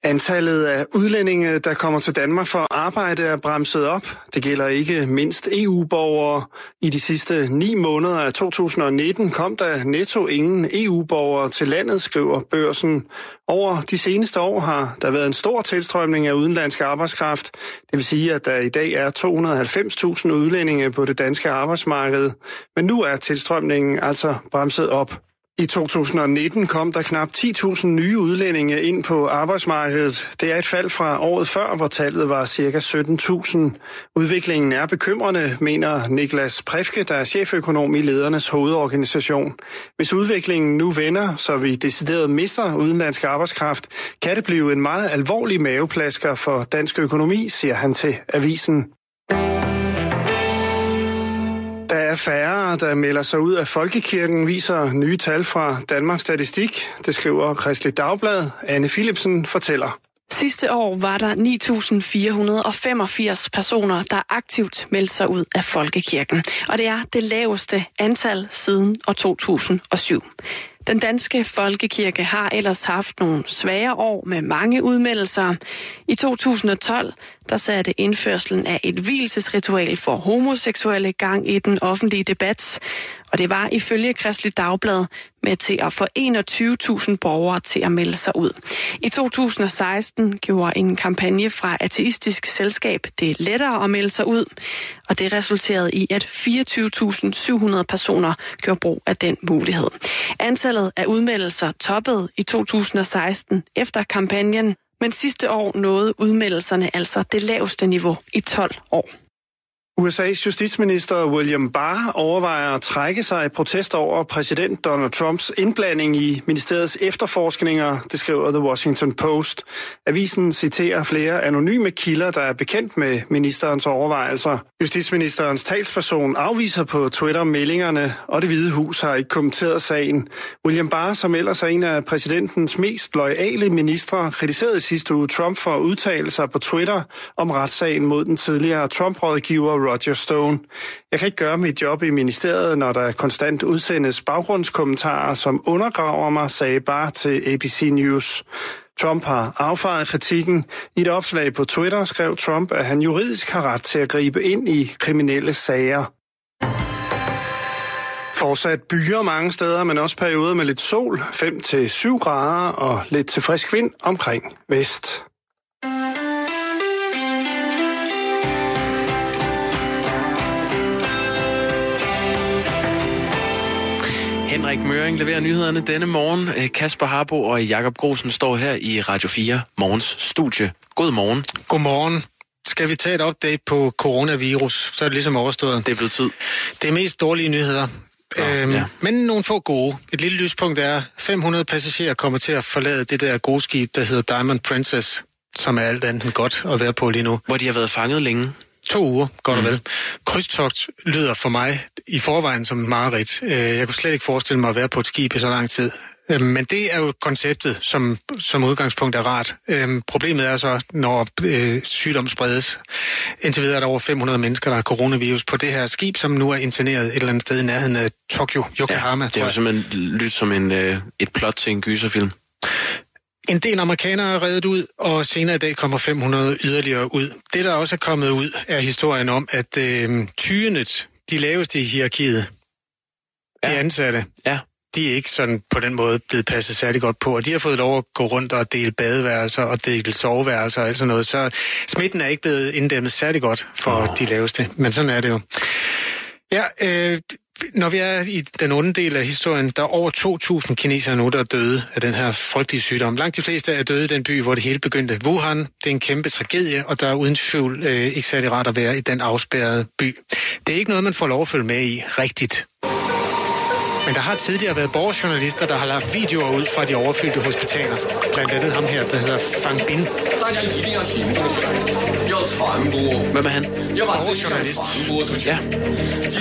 Antallet af udlændinge, der kommer til Danmark for at arbejde, er bremset op. Det gælder ikke mindst EU-borgere. I de sidste ni måneder af 2019 kom der netto ingen EU-borgere til landet, skriver børsen. Over de seneste år har der været en stor tilstrømning af udenlandsk arbejdskraft. Det vil sige, at der i dag er 290.000 udlændinge på det danske arbejdsmarked. Men nu er tilstrømningen altså bremset op. I 2019 kom der knap 10.000 nye udlændinge ind på arbejdsmarkedet. Det er et fald fra året før, hvor tallet var ca. 17.000. Udviklingen er bekymrende, mener Niklas Præfke, der er cheføkonom i ledernes hovedorganisation. Hvis udviklingen nu vender, så vi decideret mister udenlandsk arbejdskraft, kan det blive en meget alvorlig maveplasker for dansk økonomi, siger han til avisen. Der er færre, der melder sig ud af folkekirken, viser nye tal fra Danmarks Statistik. Det skriver Kristelig Dagblad. Anne Philipsen fortæller. Sidste år var der 9.485 personer, der aktivt meldte sig ud af folkekirken. Og det er det laveste antal siden år 2007. Den danske folkekirke har ellers haft nogle svære år med mange udmeldelser. I 2012 der satte indførselen af et hvilesesritual for homoseksuelle gang i den offentlige debat. Og det var ifølge Kristelig Dagblad med til at få 21.000 borgere til at melde sig ud. I 2016 gjorde en kampagne fra Ateistisk Selskab det lettere at melde sig ud, og det resulterede i, at 24.700 personer gjorde brug af den mulighed. Antallet af udmeldelser toppede i 2016 efter kampagnen, men sidste år nåede udmeldelserne altså det laveste niveau i 12 år. USA's justitsminister William Barr overvejer at trække sig i protest over præsident Donald Trumps indblanding i ministeriets efterforskninger, det skriver The Washington Post. Avisen citerer flere anonyme kilder, der er bekendt med ministerens overvejelser. Justitsministerens talsperson afviser på Twitter meldingerne, og det hvide hus har ikke kommenteret sagen. William Barr, som ellers er en af præsidentens mest loyale ministre, kritiserede sidste uge Trump for at udtale sig på Twitter om retssagen mod den tidligere Trump-rådgiver Roger Stone. Jeg kan ikke gøre mit job i ministeriet, når der konstant udsendes baggrundskommentarer, som undergraver mig, sagde bare til ABC News. Trump har affejet kritikken. I et opslag på Twitter skrev Trump, at han juridisk har ret til at gribe ind i kriminelle sager. Fortsat byer mange steder, men også perioder med lidt sol, 5-7 grader og lidt til frisk vind omkring vest. Henrik Møring leverer nyhederne denne morgen. Øh, Kasper Harbo og Jakob Grosen står her i Radio 4 Morgens studie. God morgen. Godmorgen. Skal vi tage et update på coronavirus, så er det ligesom overstået. Det er blevet tid. Det er mest dårlige nyheder. Nå, øhm, ja. Men nogle få gode. Et lille lyspunkt er, 500 passagerer kommer til at forlade det der gode skib, der hedder Diamond Princess, som er alt andet end godt at være på lige nu. Hvor de har været fanget længe. To uger, godt og vel. Krydstogt lyder for mig i forvejen som mareridt. Øh, Jeg kunne slet ikke forestille mig at være på et skib i så lang tid. Øh, Men det er jo konceptet, som, som udgangspunkt er rart. Øhm, Problemet er så, når øh, sygdom spredes. Indtil videre er der over 500 mennesker, der har coronavirus på det her skib, som nu er interneret et eller andet sted i nærheden af Tokyo, Yokohama. det er jo simpelthen lyt som en, øh, et plot til en gyserfilm. En del amerikanere er reddet ud, og senere i dag kommer 500 yderligere ud. Det, der også er kommet ud, er historien om, at øh, tyrenet, de laveste i hierarkiet, de Ja. ansatte, Ja. de er ikke sådan på den måde blevet passet særlig godt på, og de har fået lov at gå rundt og dele badeværelser og dele soveværelser og alt sådan noget, så smitten er ikke blevet inddæmmet særlig godt for oh. de laveste, men sådan er det jo. Ja, øh, når vi er i den onde del af historien, der er over 2.000 kinesere nu, der er døde af den her frygtelige sygdom. Langt de fleste er døde i den by, hvor det hele begyndte. Wuhan, det er en kæmpe tragedie, og der er uden tvivl øh, ikke særlig rart at være i den afspærrede by. Det er ikke noget, man får lov at følge med i rigtigt. Men der har tidligere været borgerjournalister, der har lagt videoer ud fra de overfyldte hospitaler. Blandt andet ham her, der hedder Fang Bin. Hvem er han? Borgerjournalist. Ja.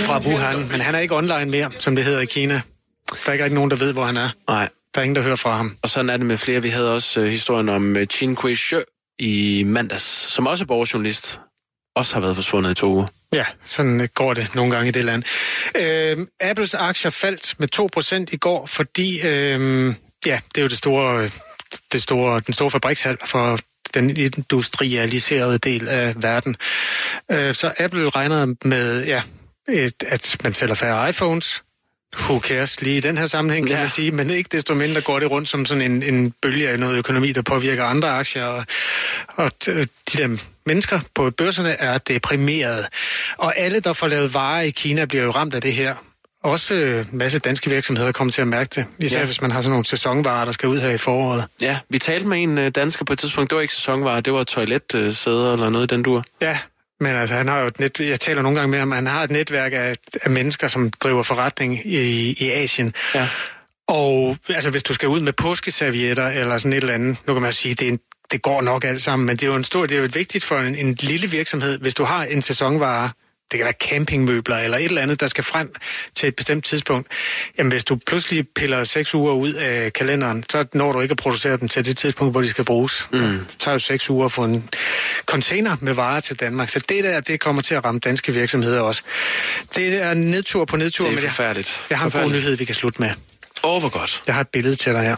Fra Wuhan. Men han er ikke online mere, som det hedder i Kina. Der er ikke rigtig nogen, der ved, hvor han er. Nej. Der er ingen, der hører fra ham. Og sådan er det med flere. Vi havde også uh, historien om uh, Qin Kui i mandags, som også er borgerjournalist, også har været forsvundet i to uger. Ja, sådan går det nogle gange i det land. Øh, Apples aktier faldt med 2% i går, fordi øh, ja, det er jo det store, det store, den store fabrikshal for den industrialiserede del af verden. Øh, så Apple regner med, ja, at man sælger færre iPhones, who cares lige i den her sammenhæng, kan ja. man sige, men ikke desto mindre går det rundt som sådan en, en bølge af noget økonomi, der påvirker andre aktier, og, og de der mennesker på børserne er deprimeret. Og alle, der får lavet varer i Kina, bliver jo ramt af det her. Også en øh, masse danske virksomheder kommer til at mærke det, især ja. hvis man har sådan nogle sæsonvarer, der skal ud her i foråret. Ja, vi talte med en øh, dansker på et tidspunkt, det var ikke sæsonvarer, det var toiletsæder eller noget i den dur. Ja, men altså, han har jo et net, jeg taler nogle gange med ham, han har et netværk af, af mennesker, som driver forretning i, i Asien. Ja. Og altså, hvis du skal ud med påskeservietter eller sådan et eller andet, nu kan man sige, det, er en, det går nok alt sammen, men det er jo en stor, det er jo vigtigt for en, en lille virksomhed, hvis du har en sæsonvare, det kan være campingmøbler eller et eller andet, der skal frem til et bestemt tidspunkt. Jamen hvis du pludselig piller seks uger ud af kalenderen, så når du ikke at producere dem til det tidspunkt, hvor de skal bruges. Mm. Det tager jo seks uger at få en container med varer til Danmark. Så det der, det kommer til at ramme danske virksomheder også. Det er nedtur på nedtur. Det er forfærdeligt. Jeg, jeg har en god nyhed, vi kan slutte med. Åh, oh, hvor godt. Jeg har et billede til dig her.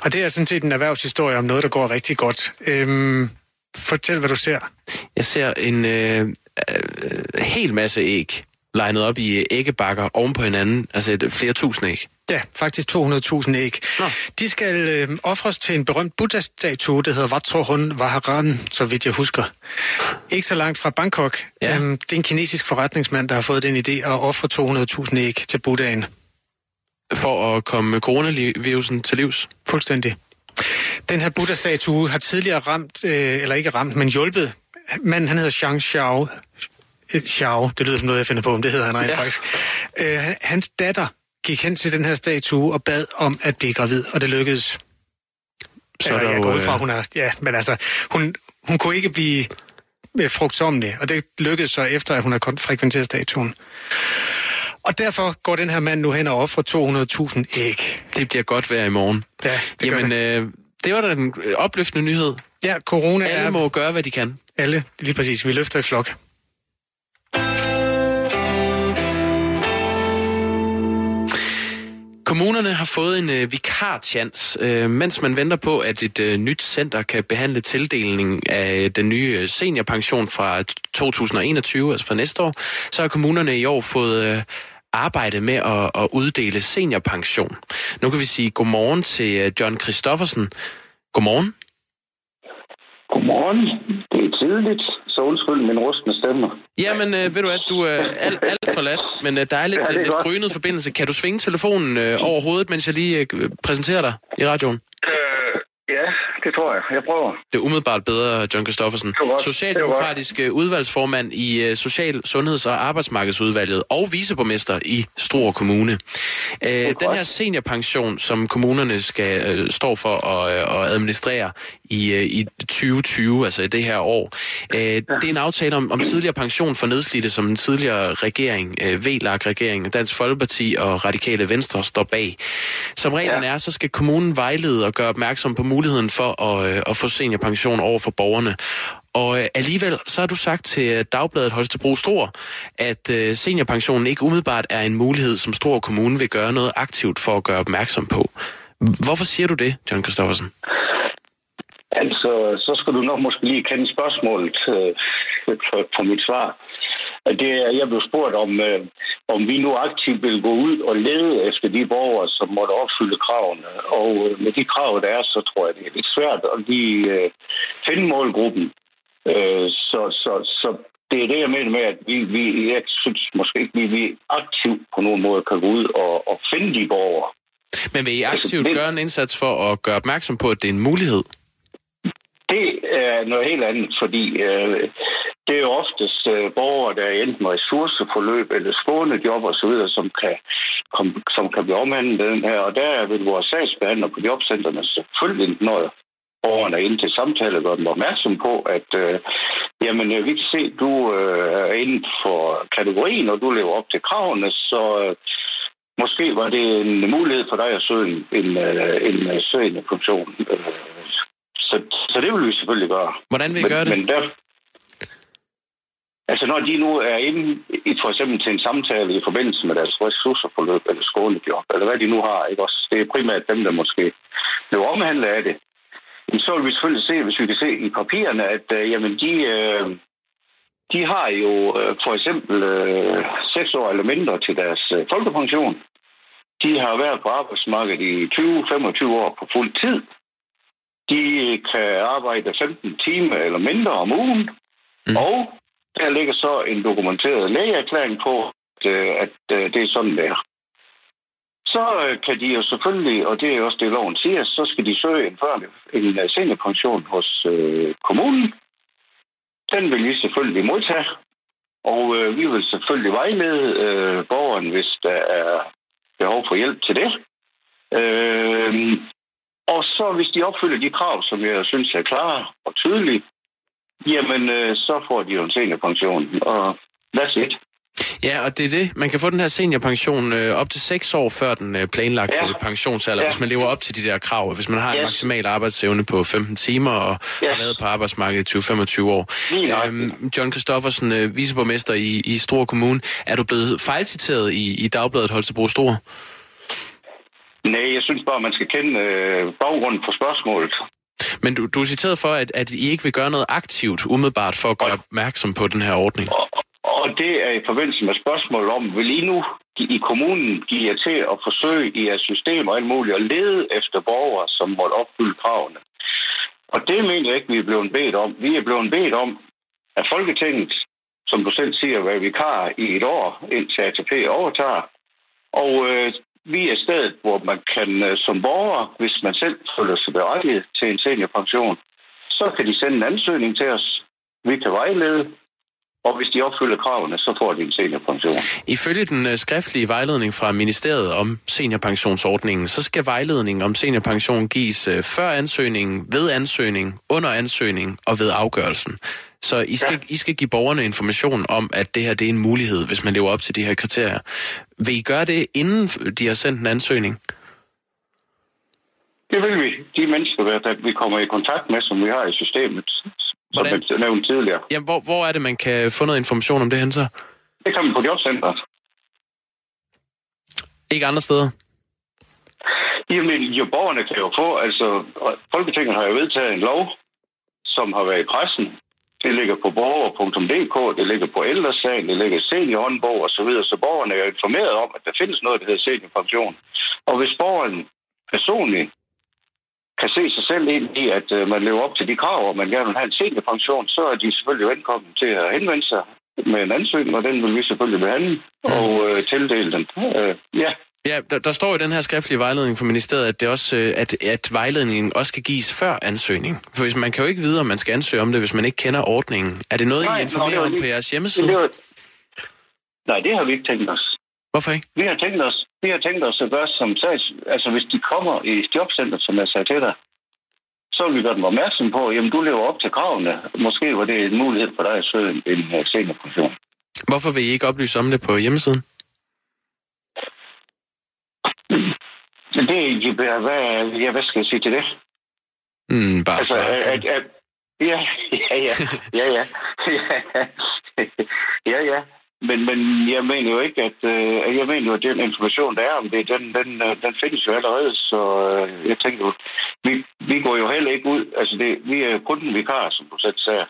Og det er sådan set en erhvervshistorie om noget, der går rigtig godt. Øhm, fortæl, hvad du ser. Jeg ser en øh, øh, hel masse æg legnet op i æggebakker oven på hinanden, altså et, flere tusind æg. Ja, faktisk 200.000 æg. Nå. De skal øh, ofres til en berømt Buddha-statue, der hedder Vatrohun Vaharan, så vidt jeg husker. Ikke så langt fra Bangkok. Ja. Øhm, det er en kinesisk forretningsmand, der har fået den idé at ofre 200.000 æg til Buddhaen. For at komme coronavirusen til livs? Fuldstændig. Den her Buddha-statue har tidligere ramt, øh, eller ikke ramt, men hjulpet. Manden, han hedder Shang Xiao. Øh, Xiao, det lyder som noget, jeg finder på, men det hedder han rent ja. faktisk. Øh, hans datter gik hen til den her statue og bad om at blive gravid, og det lykkedes. Så der jeg går ud fra, øh, hun er... Ja, men altså, hun, hun kunne ikke blive frugtsomlig, og det lykkedes så efter, at hun har frekventeret statuen. Og derfor går den her mand nu hen og offrer 200.000 æg. Det bliver godt vejr i morgen. Ja, det Jamen, det. Øh, det var da en opløftende nyhed. Ja, corona Alle er... må gøre, hvad de kan. Alle, lige præcis. Vi løfter i flok. Kommunerne har fået en øh, vikarchans, øh, mens man venter på, at et øh, nyt center kan behandle tildelingen af den nye øh, seniorpension fra 2021, altså fra næste år, så har kommunerne i år fået øh, arbejde med at, at uddele seniorpension. Nu kan vi sige godmorgen til øh, John Christoffersen. Godmorgen. Godmorgen. Det er tidligt så undskyld min rustende stemme. Jamen, øh, ved du at du er alt, alt for lat, men øh, der er lidt, ja, er lidt grynet forbindelse. Kan du svinge telefonen øh, over hovedet, mens jeg lige øh, præsenterer dig i radioen? Øh, ja, det tror jeg. Jeg prøver. Det er umiddelbart bedre, John Christoffersen. Socialdemokratisk øh, udvalgsformand i uh, Social-, Sundheds- og Arbejdsmarkedsudvalget og viceborgmester i Struer Kommune. Uh, den her seniorpension, som kommunerne skal uh, stå for at, at administrere i, uh, i 2020, altså i det her år, uh, ja. det er en aftale om, om tidligere pension for nedslidte, som den tidligere regering, uh, VLAG-regeringen, Dansk Folkeparti og Radikale Venstre står bag. Som reglerne ja. er, så skal kommunen vejlede og gøre opmærksom på muligheden for at øh, at få seniorpension over for borgerne. Og øh, alligevel så har du sagt til øh, Dagbladet Holstebro Struer, at øh, seniorpensionen ikke umiddelbart er en mulighed, som Struer Kommune vil gøre noget aktivt for at gøre opmærksom på. Hvorfor siger du det, John Christoffersen? Altså, så skal du nok måske lige kende spørgsmålet øh, for mit svar. Det, jeg blev spurgt om, øh, om vi nu aktivt vil gå ud og lede efter de borgere, som måtte opfylde kravene. Og øh, med de krav, der er, så tror jeg, det er lidt svært at lige øh, finde målgruppen. Øh, så, så, så det er det, jeg mener med, at vi, vi jeg synes måske ikke, vi, vi aktivt på nogen måde kan gå ud og, og finde de borgere. Men vil I Altså, aktivt det- gøre en indsats for at gøre opmærksom på, at det er en mulighed? Er noget helt andet, fordi øh, det er jo oftest øh, borgere, der er enten ressourceforløb eller skånejob osv., og så videre, som kan, kom, som kan blive omhandlet med den her. Og der vil vores sagsbehandler på jobcentrene selvfølgelig, når borgerne er inde til samtale, gør dem opmærksom på, at øh, jamen, øh, vi kan se, at du øh, er inden for kategorien, og du lever op til kravene, så øh, måske var det en mulighed for dig at søge en, en, øh, en, en søgende funktion. Øh, så, så det vil vi selvfølgelig gøre. Hvordan vil I men, gøre det? Men der, altså når de nu er inde i for eksempel til en samtale i forbindelse med deres ressourceforløb eller skolejob, eller hvad de nu har, ikke også? Det er primært dem, der måske bliver omhandlet af det. Jamen, så vil vi selvfølgelig se, hvis vi kan se i papirerne, at øh, jamen, de, øh, de har jo øh, for eksempel øh, 6 år eller mindre til deres øh, folkepension. De har været på arbejdsmarkedet i 20-25 år på fuld tid. De kan arbejde 15 timer eller mindre om ugen. Mm. Og der ligger så en dokumenteret lægeerklæring på, at, øh, at øh, det er sådan, det er. Så øh, kan de jo selvfølgelig, og det er også det, loven siger, så skal de søge en, før, en seniorpension hos øh, kommunen. Den vil vi selvfølgelig modtage. Og øh, vi vil selvfølgelig vejlede øh, borgeren, hvis der er behov for hjælp til det. Øh, og så hvis de opfylder de krav, som jeg synes er klare og tydelige, jamen øh, så får de jo en seniorpension. Og that's it. Ja, og det er det. Man kan få den her seniorpension øh, op til 6 år før den øh, planlagte Ja. pensionsalder, Ja. hvis man lever op til de der krav. Hvis man har en Yes. maksimal arbejdsevne på 15 timer og Yes. har været på arbejdsmarkedet i 20-25 år. Øhm, John Christoffersen, øh, viceborgmester i, i Struer Kommune. Er du blevet fejlciteret i, i Dagbladet Holstebro Struer? Nej, jeg synes bare, man skal kende øh, baggrunden for spørgsmålet. Men du, du er citeret for, at, at I ikke vil gøre noget aktivt umiddelbart for at gøre opmærksom på den her ordning. Og, og det er i forbindelse med spørgsmålet om, vil I nu i kommunen give jer til at forsøge i jeres system og alt muligt at lede efter borgere, som måtte opfylde kravene? Og det mener jeg ikke, vi er blevet bedt om. Vi er blevet bedt om, at Folketinget, som du selv siger, var vikar i et år, indtil ATP overtager. Og øh, vi er stedet, hvor man kan øh, som borger, hvis man selv føler sig berettiget til en seniorpension, så kan de sende en ansøgning til os. Vi kan vejlede, og hvis de opfylder kravene, så får de en seniorpension. Ifølge den øh, skriftlige vejledning fra ministeriet om seniorpensionsordningen, så skal vejledningen om seniorpension gives øh, før ansøgningen, ved ansøgning, under ansøgning og ved afgørelsen. Så I skal, ja. I skal give borgerne information om, at det her det er en mulighed, hvis man lever op til de her kriterier. Vil I gøre det, inden de har sendt en ansøgning? Det vil vi. De mennesker, der vi kommer i kontakt med, som vi har i systemet, som Hvordan? jeg nævnte tidligere. Jamen, hvor, hvor er det, man kan få noget information om det hen så? Det kan man på jobcentret. Ikke andre steder? Jamen, jo, borgerne kan jo få, altså, Folketinget har jo vedtaget en lov, som har været i pressen. Det ligger på borger.dk, det ligger på ældresagen, det ligger i seniorhåndbog og så videre, så borgerne er informeret om, at der findes noget, der hedder seniorpension. Og hvis borgeren personligt kan se sig selv ind i, at øh, man lever op til de krav, og man gerne vil have en seniorpension, så er de selvfølgelig velkommen til at henvende sig med en ansøgning, og den vil vi selvfølgelig behandle og øh, tildele den. Øh, ja, Ja, der, der står i den her skriftlige vejledning fra ministeriet, at, det også, øh, at, at vejledningen også skal gives før ansøgning. For hvis man kan jo ikke vide, om man skal ansøge om det, hvis man ikke kender ordningen. Er det noget, Nej, I informerer det var om lige- på jeres det hjemmeside? var... Nej, det har vi ikke tænkt os. Hvorfor ikke? Vi har tænkt os, vi har tænkt os at gøre som sags... Altså, hvis de kommer i jobcenter, som jeg sagde til dig, så vil vi gøre dem opmærksom på, jamen, du lever op til kravene. Måske var det en mulighed for dig at søge en, en øh, seniorpension. Hvorfor vil I ikke oplyse om det på hjemmesiden? Det, hvad, ja, hvad skal jeg sige til det? Mm, bare altså, at, at, at, ja, ja, ja, ja, ja, ja, ja. Men, men jeg mener jo ikke, at øh, jeg mener jo, at den information, der er om det, den, den, øh, den findes jo allerede, så øh, jeg tænker vi, vi går jo heller ikke ud, altså det, vi er jo kun en vikar, som du selv sagde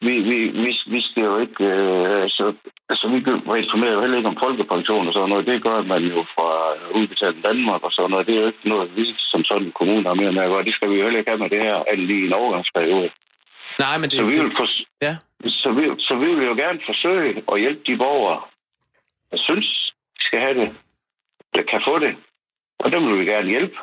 vi, vi, vi, vi skal jo ikke... Øh, så, altså, vi informerer jo heller ikke om folkepension og sådan noget. Det gør man jo fra udbetalt Danmark og sådan noget. Det er jo ikke noget, vi som sådan kommune har mere med at gøre. Det skal vi jo heller ikke have med det her, alt lige en overgangsperiode. Nej, men det... Så vi, vil for, ja. så, vi, så vi vil jo gerne forsøge at hjælpe de borgere, der synes, de skal have det, der kan få det. Og dem vil vi gerne hjælpe.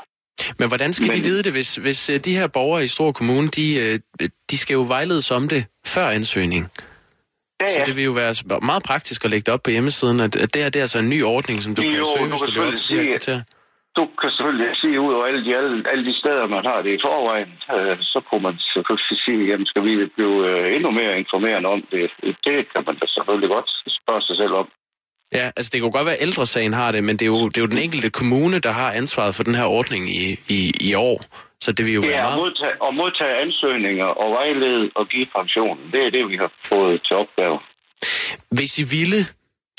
Men hvordan skal men... de vide det, hvis, hvis øh, de her borgere i Stor Kommune, de, øh, de skal jo vejledes om det før ansøgning? Ja, ja. Så det vil jo være meget praktisk at lægge det op på hjemmesiden, at, at det her det er altså en ny ordning, som du Jo, kan søge, hvis du lever op til de her kriterier. Du kan selvfølgelig sige ud over alle de, alle, alle de steder, man har det i forvejen, øh, så kunne man selvfølgelig sige, jamen skal vi blive øh, endnu mere informerende om det? Det kan man da selvfølgelig godt spørge sig selv om. Ja, altså det jo godt være, at ældresagen har det, men det er, jo, det er jo den enkelte kommune, der har ansvaret for den her ordning i, i, i år. Så det vil jo Det være er at meget... modtage, at modtage ansøgninger og vejlede og give pensionen. Det er det, vi har fået til opgave. Hvis I ville,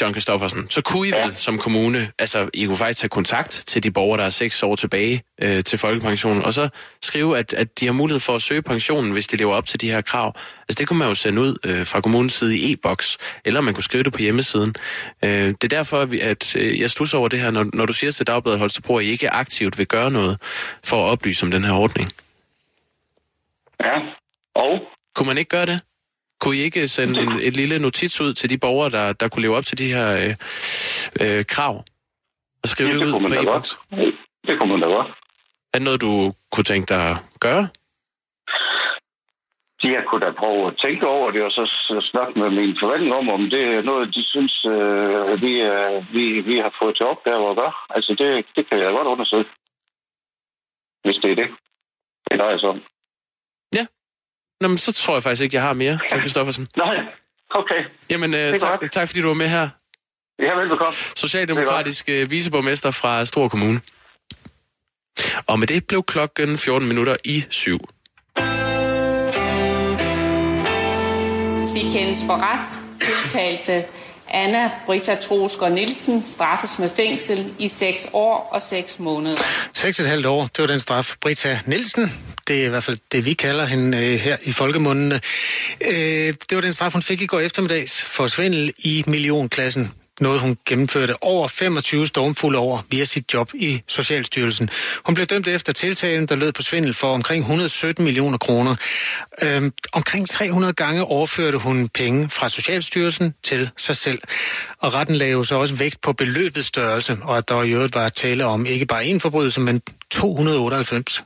John Kristoffersen, så kunne I Ja. vel som kommune, altså I kunne faktisk tage kontakt til de borgere, der er seks år tilbage øh, til folkepensionen, og så skrive, at, at de har mulighed for at søge pensionen, hvis de lever op til de her krav. Altså det kunne man jo sende ud øh, fra kommunens side i e-boks, eller man kunne skrive det på hjemmesiden. Øh, det er derfor, at, øh, jeg stusser over det her, når, når du siger til Dagbladet Holstebro, at I ikke aktivt vil gøre noget for at oplyse om den her ordning. Ja, og Kunne man ikke gøre det? Kunne I ikke sende en, et lille notits ud til de borgere, der, der kunne leve op til de her øh, øh, krav? Og skrive det, det ud på e-boks? Det kunne man da godt. Er det noget, du kunne tænke dig at gøre? Jeg kunne da prøve at tænke over det, og så snakke med min forventning om, om det er noget, de synes, øh, vi, øh, vi, vi har fået til opgave at gøre. Altså, det, det kan jeg godt undersøge. Hvis det er det. Det drejer sig om. Nå, men så tror jeg faktisk ikke, jeg har mere, John Kristoffersen. Nej, okay. Jamen, øh, tak, tak fordi du var med her. Ja, velbekomme. Socialdemokratisk øh, viceborgmester fra Stor Kommune. Og med det blev klokken 14 minutter i syv. Til kendes for ret tiltalte Anna Britta Trosgaard Nielsen straffes med fængsel i 6 år og 6 måneder. 6,5 år, det var den straf. Brita Nielsen, det er i hvert fald det, vi kalder hende øh, her i folkemundene. Øh, det var den straf, hun fik i går eftermiddags for svindel i millionklassen. Noget, hun gennemførte over 25 stormfulde år via sit job i Socialstyrelsen. Hun blev dømt efter tiltalen, der lød på svindel for omkring 117 millioner kroner. Øhm, omkring 300 gange overførte hun penge fra Socialstyrelsen til sig selv. Og retten lagde jo så også vægt på beløbets størrelse, og at der i øvrigt var tale om ikke bare én forbrydelse, men 298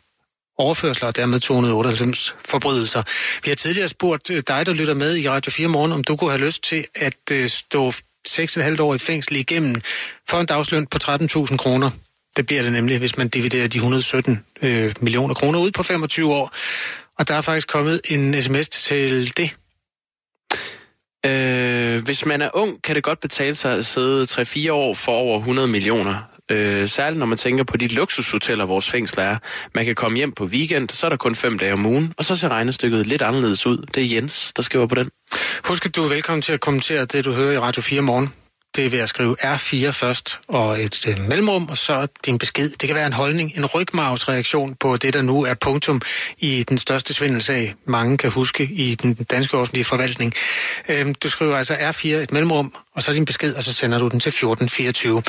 overførsler og dermed 298 forbrydelser. Vi har tidligere spurgt øh, dig, der lytter med i Radio 4 morgen, om du kunne have lyst til at øh, stå 6,5 år i fængsel igennem for en dagsløn på 13.000 kroner. Det bliver det nemlig, hvis man dividerer de 117 øh, millioner kroner ud på 25 år. Og der er faktisk kommet en sms til det. Øh, hvis man er ung, kan det godt betale sig at sidde 3-4 år for over 100 millioner. Øh, særligt når man tænker på de luksushoteller, vores fængsler er. Man kan komme hjem på weekend, så er der kun fem dage om ugen, og så ser regnestykket lidt anderledes ud. Det er Jens, der skriver på den. Husk, at du er velkommen til at kommentere det, du hører i Radio 4 morgen. Det er ved at skrive R4 først, og et øh, mellemrum, og så din besked. Det kan være en holdning, en rygmavsreaktion på det, der nu er punktum i den største svindelsag, mange kan huske i den danske offentlige forvaltning. Øhm, du skriver altså R4, et mellemrum, og så din besked, og så sender du den til 1424.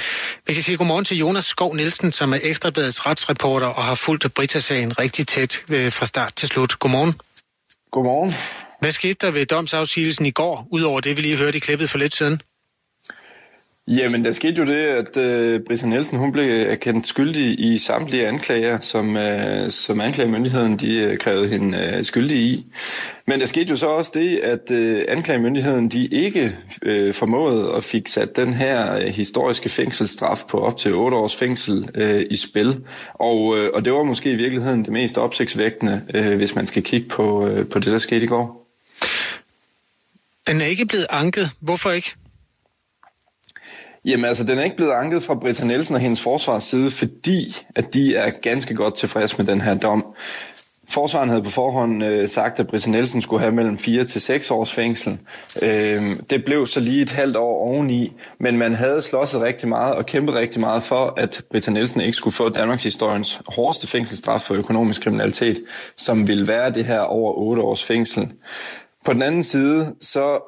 Vi kan sige godmorgen til Jonas Skov Nielsen, som er Ekstrabladets retsreporter og har fulgt Brita-sagen rigtig tæt øh, fra start til slut. Godmorgen. Godmorgen. Hvad skete der ved domsafsigelsen i går, udover det, vi lige hørte i klippet for lidt siden? Jamen, der skete jo det, at øh, Brita Nielsen hun blev erkendt skyldig i samtlige anklager, som, øh, som anklagemyndigheden de, øh, krævede hende øh, skyldig i. Men der skete jo så også det, at øh, anklagemyndigheden de ikke øh, formåede at fik sat den her øh, historiske fængselsstraf på op til 8 års fængsel øh, i spil. Og, øh, og det var måske i virkeligheden det mest opsigtsvægtende, øh, hvis man skal kigge på, øh, på det, der skete i går. Den er ikke blevet anket. Hvorfor ikke? Jamen altså, den er ikke blevet anket fra Britta Nielsen og hendes forsvars side, fordi at de er ganske godt tilfredse med den her dom. Forsvaren havde på forhånd øh, sagt, at Britta Nielsen skulle have mellem 4 til 6 års fængsel. Øh, det blev så lige et halvt år oveni, men man havde slåsset rigtig meget og kæmpet rigtig meget for, at Britta Nielsen ikke skulle få Danmarks historiens hårdeste fængselsstraf for økonomisk kriminalitet, som ville være det her over 8 års fængsel. På den anden side, så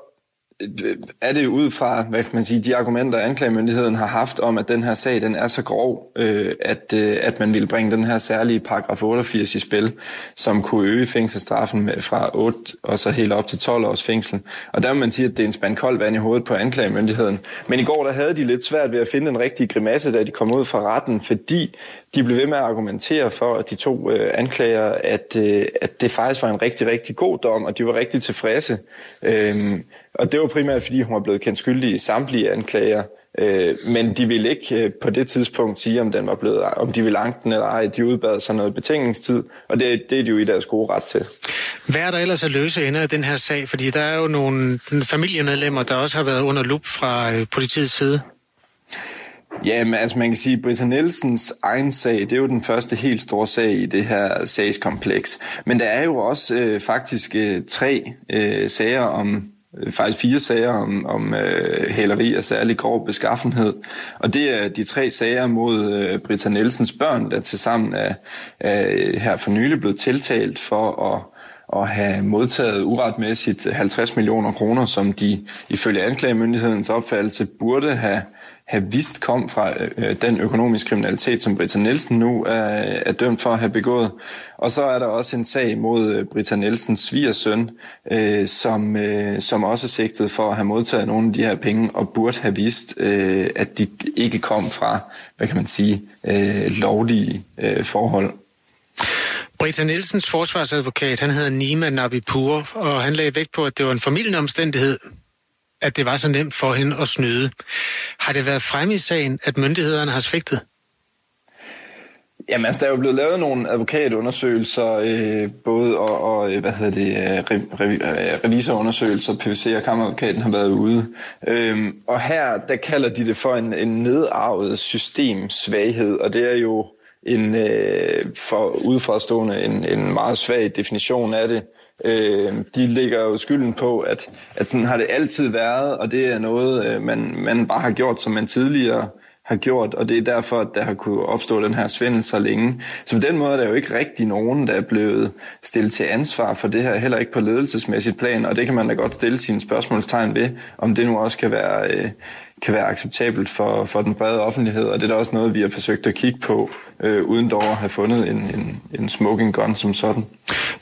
Øh, er det ud fra, hvad kan man sige, de argumenter, anklagemyndigheden har haft om, at den her sag, den er så grov, øh, at, øh, at man ville bringe den her særlige paragraf 88 i spil, som kunne øge fængselsstraffen med fra 8 og så helt op til 12 års fængsel. Og der må man sige, at det er en spand koldt vand i hovedet på anklagemyndigheden. Men i går, der havde de lidt svært ved at finde en rigtig grimasse, da de kom ud fra retten, fordi de blev ved med at argumentere for, at de to øh, anklager, at, øh, at det faktisk var en rigtig, rigtig god dom, og de var rigtig tilfredse. Øh, og det var primært, fordi hun var blevet kendt skyldig i samtlige anklager. Øh, men de ville ikke øh, på det tidspunkt sige, om den var blevet, om de ville anke den eller ej. De udbad sig noget betingningstid, og det, det er de jo i deres gode ret til. Hvad er der ellers at løse ender af den her sag? Fordi der er jo nogle familiemedlemmer, der også har været under lup fra øh, politiets side. Ja, men altså man kan sige, at Britta Nielsens egen sag, det er jo den første helt store sag i det her sagskompleks. Men der er jo også øh, faktisk øh, tre øh, sager om Øh, faktisk fire sager om, om øh, hæleri af særlig grov beskaffenhed. Og det er de tre sager mod øh, Britta Nielsens børn, der tilsammen er, er øh, her for nylig blevet tiltalt for at at have modtaget uretmæssigt 50 millioner kroner, som de ifølge anklagemyndighedens opfattelse burde have have vidst kom fra øh, øh, den økonomiske kriminalitet, som Britta Nielsen nu er, er dømt for at have begået. Og så er der også en sag mod øh, Britta Nielsens svigersøn, øh, som, øh, som også er sigtet for at have modtaget nogle af de her penge, og burde have vist, øh, at de ikke kom fra, hvad kan man sige, øh, lovlige øh, forhold. Britta Nielsens forsvarsadvokat, han hedder Nima Nabipur, og han lagde vægt på, at det var en familieomstændighed, omstændighed, at det var så nemt for hende at snyde. Har det været fremme i sagen, at myndighederne har svigtet? Jamen altså, der er jo blevet lavet nogle advokatundersøgelser, øh, både og, og øh, hvad hedder det, øh, re, re, øh, revisorundersøgelser, PVC og kammeradvokaten har været ude. Øhm, og her, der kalder de det for en, en nedarvet systemsvaghed, og det er jo en øh, for udforstående en, en meget svag definition af det. Øh, de ligger jo skylden på, at, at sådan har det altid været, og det er noget, øh, man, man bare har gjort, som man tidligere har gjort, og det er derfor, at der har kunne opstå den her svindel så længe. Så på den måde er der jo ikke rigtig nogen, der er blevet stillet til ansvar for det her, heller ikke på ledelsesmæssigt plan, og det kan man da godt stille sine spørgsmålstegn ved, om det nu også kan være, øh, kan være acceptabelt for, for den brede offentlighed, og det er da også noget, vi har forsøgt at kigge på, øh, uden dog at have fundet en, en, en smoking gun som sådan.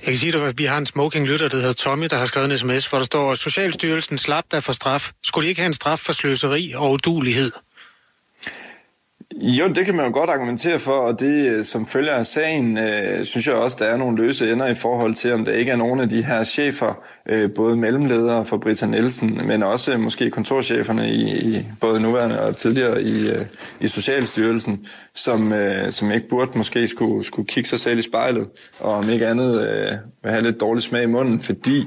Jeg kan sige, at vi har en smoking lytter, der hedder Tommy, der har skrevet en sms, hvor der står, at Socialstyrelsen slap der for straf. Skulle de ikke have en straf for sløseri og udulighed? Jo, det kan man jo godt argumentere for, og det øh, som følger af sagen, øh, synes jeg også, der er nogle løse ender i forhold til, om der ikke er nogen af de her chefer, øh, både mellemledere for Britta Nielsen, men også øh, måske kontorcheferne i, i både nuværende og tidligere i, øh, i Socialstyrelsen, som, øh, som ikke burde måske skulle, skulle kigge sig selv i spejlet, og om ikke andet øh, have lidt dårlig smag i munden, fordi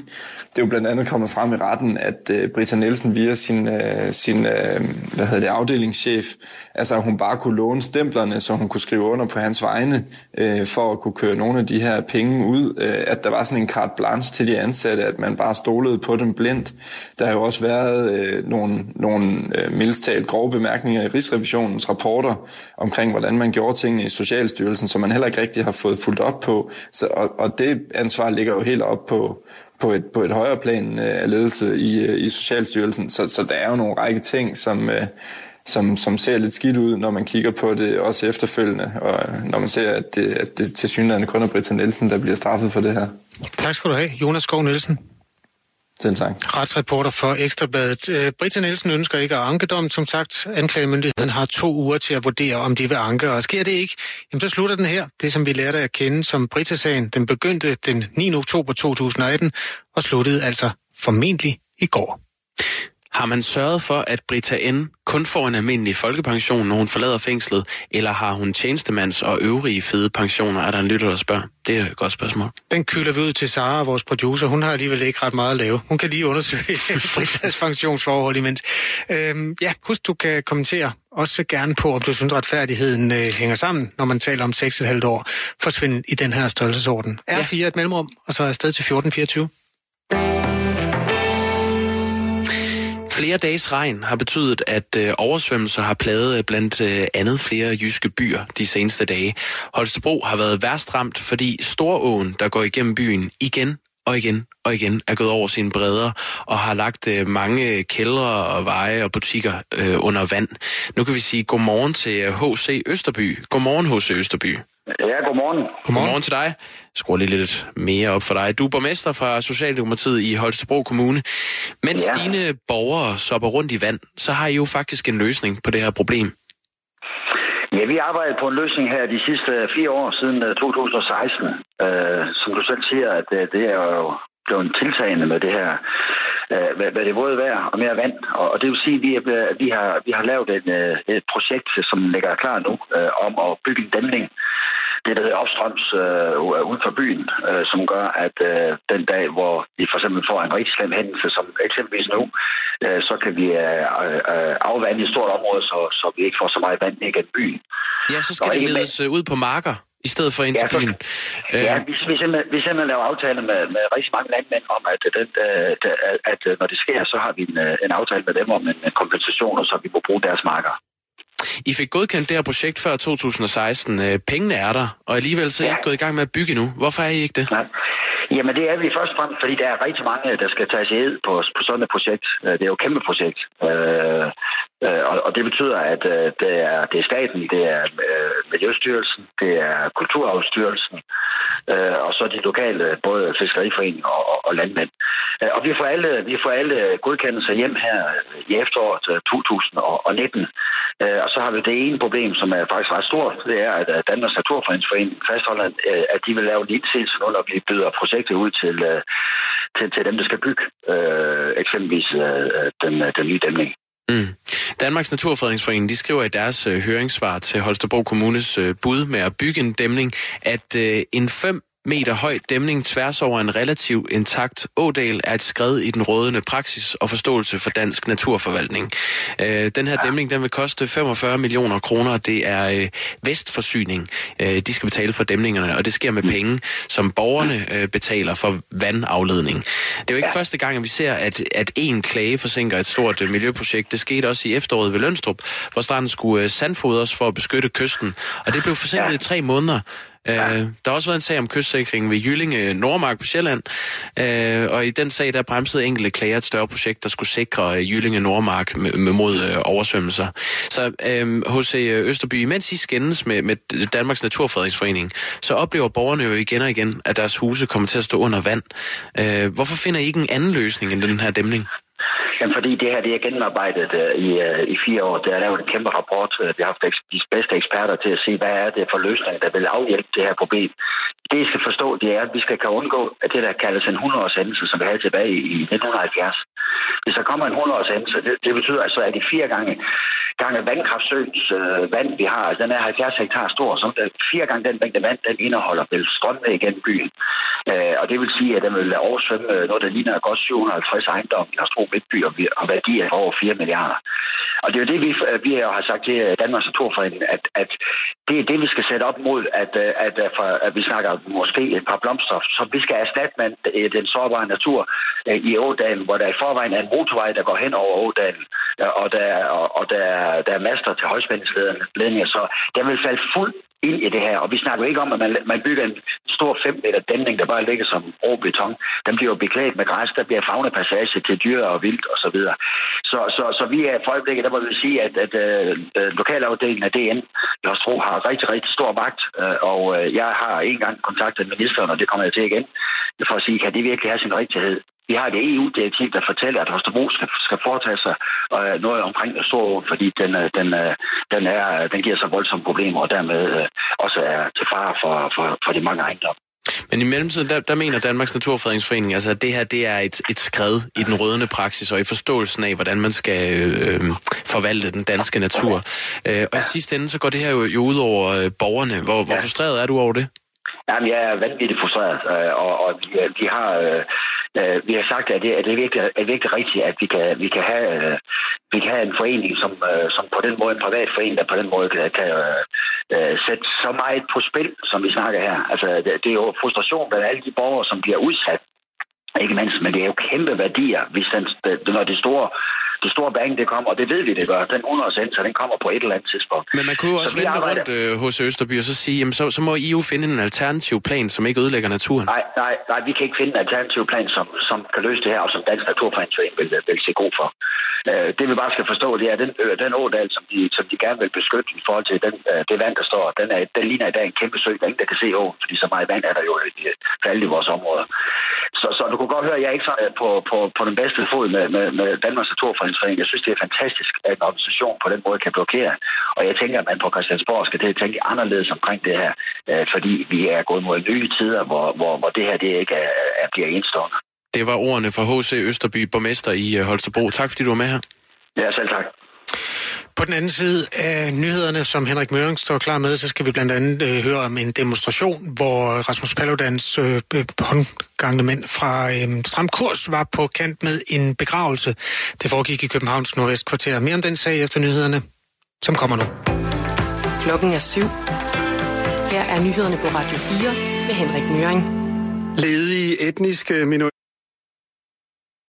det er jo blandt andet kommet frem i retten, at øh, Britta Nielsen via sin, øh, sin øh, hvad hedder det, afdelingschef, altså hun bare kunne låne stemplerne, så hun kunne skrive under på hans vegne, øh, for at kunne køre nogle af de her penge ud, øh, at der var sådan en carte blanche til de ansatte, at man bare stolede på dem blindt. Der har jo også været øh, nogle, nogle øh, mildstalt grove bemærkninger i Rigsrevisionens rapporter omkring, hvordan man gjorde tingene i Socialstyrelsen, som man heller ikke rigtig har fået fuldt op på. Så, og, og det ansvar ligger jo helt op på, på et, på et højere plan øh, af ledelse i, øh, i Socialstyrelsen. Så, så der er jo nogle række ting, som, øh, som, som ser lidt skidt ud, når man kigger på det også efterfølgende, og når man ser, at det, at det til synligheden kun er Britta Nielsen, der bliver straffet for det her. Tak skal du have, Jonas Skov Nielsen. Selv tak. Retsreporter for Ekstrabladet. Øh, Britta Nielsen ønsker ikke at anke dom. Som sagt, anklagemyndigheden har to uger til at vurdere, om de vil anke. Og sker det ikke, jamen så slutter den her. Det, som vi lærte at kende som Britta-sagen, den begyndte den 9. oktober 2018 og sluttede altså formentlig i går. Har man sørget for, at Brita N. kun får en almindelig folkepension, når hun forlader fængslet, eller har hun tjenestemands og øvrige fede pensioner? Er der en lytter, der spørger? Det er et godt spørgsmål. Den kylder vi ud til Sara, vores producer. Hun har alligevel ikke ret meget at lave. Hun kan lige undersøge Britas pensionsforhold imens. Øhm, ja, husk, du kan kommentere også gerne på, om du synes, retfærdigheden øh, hænger sammen, når man taler om 6,5 år forsvinden i den her størrelsesorden. R4 ja. et mellemrum, og så er afsted til 1424. Flere dages regn har betydet, at øh, oversvømmelser har plaget øh, blandt øh, andet flere jyske byer de seneste dage. Holstebro har været værst ramt, fordi Storåen, der går igennem byen, igen og igen og igen er gået over sine bredder og har lagt øh, mange kældre og veje og butikker øh, under vand. Nu kan vi sige godmorgen til øh, H.C. Østerby. Godmorgen, H.C. Østerby. Ja, godmorgen. Godmorgen til dig. Skru lige lidt mere op for dig. Du er borgmester fra Socialdemokratiet i Holstebro Kommune. Mens ja. dine borgere sopper rundt i vand, så har I jo faktisk en løsning på det her problem. Ja, vi arbejder på en løsning her de sidste fire år siden 2016. Uh, som du selv siger, at uh, det er jo blevet tiltagende med det her, uh, hvad, hvad det både vejr og mere vand. Og, og det vil sige, at vi, er, vi, har, vi har lavet et, et projekt, som ligger klar nu, uh, om at bygge en dæmning det, der hedder opstrøms øh, uden for byen, øh, som gør, at øh, den dag, hvor vi for eksempel får en rigtig slem hændelse, som eksempelvis nu, øh, så kan vi øh, øh, afvande et stort område, så, så vi ikke får så meget vand ned gennem byen. Ja, så skal og det ledes med... Øh, ud på marker i stedet for ind til ja, byen. Ja, vi, vi, simpelthen, vi simpelthen laver aftaler med, med rigtig mange landmænd om, at, den, at, at, når det sker, så har vi en, en aftale med dem om en, en kompensation, så vi må bruge deres marker. I fik godkendt det her projekt før 2016. Øh, pengene er der, og alligevel så er I ja. ikke gået i gang med at bygge nu. Hvorfor er I ikke det? Nej. Jamen det er vi først og fremmest, fordi der er rigtig mange, der skal tages ed på, på sådan et projekt. Øh, det er jo et kæmpe projekt. Øh, Øh, og, og det betyder, at øh, det, er, det er staten, det er øh, Miljøstyrelsen, det er Kulturarvsstyrelsen, og så de lokale, både Fiskeriforening og, og landmænd. Og vi får alle, vi får alle godkendelser hjem her i efteråret 2019. Og så har vi det ene problem, som er faktisk ret stort, det er, at Danmarks Naturfredningsforening fastholder, at de vil lave en indsigelse, når vi byder projektet ud til, til, til dem, der skal bygge øh, eksempelvis øh, den, den nye dæmning. Mm. Danmarks Naturfredningsforening de skriver i deres øh, høringssvar til Holstebro Kommunes øh, bud med at bygge en dæmning, at øh, en 5 meter høj dæmning tværs over en relativt intakt ådal er et skred i den rådende praksis og forståelse for dansk naturforvaltning. Øh, den her dæmning den vil koste 45 millioner kroner. Det er øh, vestforsyning. Øh, de skal betale for dæmningerne, og det sker med penge, som borgerne øh, betaler for vandafledning. Det er jo ikke ja. første gang, at vi ser, at, at én klage forsinker et stort øh, miljøprojekt. Det skete også i efteråret ved Lønstrup, hvor stranden skulle øh, sandfodres for at beskytte kysten. Og det blev forsinket ja. i tre måneder. Øh, der har også været en sag om kystsikring ved Jyllinge Nordmark på Sjælland, øh, og i den sag der bremsede enkelte klager et større projekt, der skulle sikre øh, Jyllinge Nordmark mod øh, oversvømmelser. Så øh, hos øh, Østerby, imens I skændes med, med Danmarks Naturfredningsforening, så oplever borgerne jo igen og igen, at deres huse kommer til at stå under vand. Øh, hvorfor finder I ikke en anden løsning end den her dæmning? Jamen, fordi det her det er gennemarbejdet uh, i, uh, i fire år. Det er lavet en kæmpe rapport. Uh, vi har haft de bedste eksperter til at se, hvad er det for løsninger, der vil afhjælpe det her problem. Det, I skal forstå, det er, at vi skal kan undgå at det, der kaldes en 100-års hændelse, som vi havde tilbage i 1970. Hvis der kommer en 100-års hændelse, det, det betyder altså, at de fire gange, gange vandkraftsøens uh, vand, vi har, altså, den er 70 hektar stor, så der, fire gange den mængde vand, den indeholder vel strømme igennem byen. Uh, og det vil sige, at den vil oversvømme noget, der ligner godt 750 ejendomme i Astro Midtby, og værdier over 4 milliarder. Og det er jo det, vi, øh, vi har sagt til øh, Danmarks Naturforening, at, at det er det, vi skal sætte op mod, at, øh, at, at, for, at vi snakker måske et par blomster, så vi skal erstatte med den sårbare natur i Ådalen, hvor der i forvejen er en motorvej, der går hen over Ådalen, og der, og, og der, der er master til højspændingsledninger, så der vil falde fuld ind i det her. Og vi snakker ikke om, at man, man bygger en stor 5 meter dæmning, der bare ligger som rå beton. Den bliver jo beklædt med græs, der bliver fagnepassage til dyr og vildt osv. Så, videre. så, så, så vi er for øjeblikket, der må vi sige, at, at, øh, øh lokalafdelingen af DN i Hostro har rigtig, rigtig stor magt. øh, og øh, jeg har en gang kontaktet ministeren, og det kommer jeg til igen, for at sige, kan det virkelig have sin rigtighed? Vi har et EU-direktiv, der fortæller, at Holstebro skal, skal foretage sig øh, noget omkring Storåen, fordi den, øh, den, øh, den, er, den giver så voldsomme problemer, og dermed øh, også er til fare for, for, for de mange ejendomme. Men i mellemtiden, der, der mener Danmarks Naturfredningsforening, altså at det her det er et, et skred i den rødende praksis og i forståelsen af, hvordan man skal øh, forvalte den danske natur. Øh, og i sidste ende, så går det her jo, jo ud over øh, borgerne. Hvor, hvor frustreret er du over det? Jamen, jeg er vanvittigt frustreret, øh, og, og vi, vi har... Øh, øh, vi har sagt, at det, at det er, virkelig, er virkelig rigtigt, at vi kan, vi kan, have, øh, vi kan have en forening, som, øh, som på den måde, en privat forening, der på den måde kan, kan øh, øh, sætte så meget på spil, som vi snakker her. Altså, det, det er jo frustration blandt alle de borgere, som bliver udsat ikke mindst, men det er jo kæmpe værdier, hvis den, når det store det store bang, det kommer, og det ved vi, det gør. Den 100 cent, så den kommer på et eller andet tidspunkt. Men man kunne jo også Så vende rundt øh, hos Østerby og så sige, jamen så, så må I jo finde en alternativ plan, som ikke ødelægger naturen. Nej, nej, nej, vi kan ikke finde en alternativ plan, som, som kan løse det her, og som Dansk Naturfredningsforening vil, vil se god for. Øh, det vi bare skal forstå, det er, at den, øh, den ådal, som de, som de gerne vil beskytte i forhold til den, øh, det vand, der står, den, er, den ligner i dag en kæmpe sø, der er ingen, der kan se åen, fordi så meget vand er der jo i, for alle i vores områder. Så, så du kunne godt høre, at jeg er ikke sådan øh, på, på, på den bedste fod med, med, med Danmarks Naturfredningsforening. Jeg synes, det er fantastisk, at en organisation på den måde kan blokere. Og jeg tænker, at man på Christiansborg skal til at tænke anderledes omkring det her, fordi vi er gået mod nye tider, hvor, hvor, hvor det her det ikke er, er, bliver enstående. Det var ordene fra H.C. Østerby, borgmester i Holstebro. Tak fordi du var med her. Ja, selv tak. På den anden side af nyhederne, som Henrik Møring står klar med, så skal vi blandt andet øh, høre om en demonstration, hvor Rasmus Paludans øh, øh, håndgangne mænd fra øh, Stram Kurs var på kant med en begravelse. Det foregik i Københavns Nordvestkvarter. Mere om den sag efter nyhederne, som kommer nu. Klokken er syv. Her er nyhederne på Radio 4 med Henrik Møring. Ledige etniske minoriteter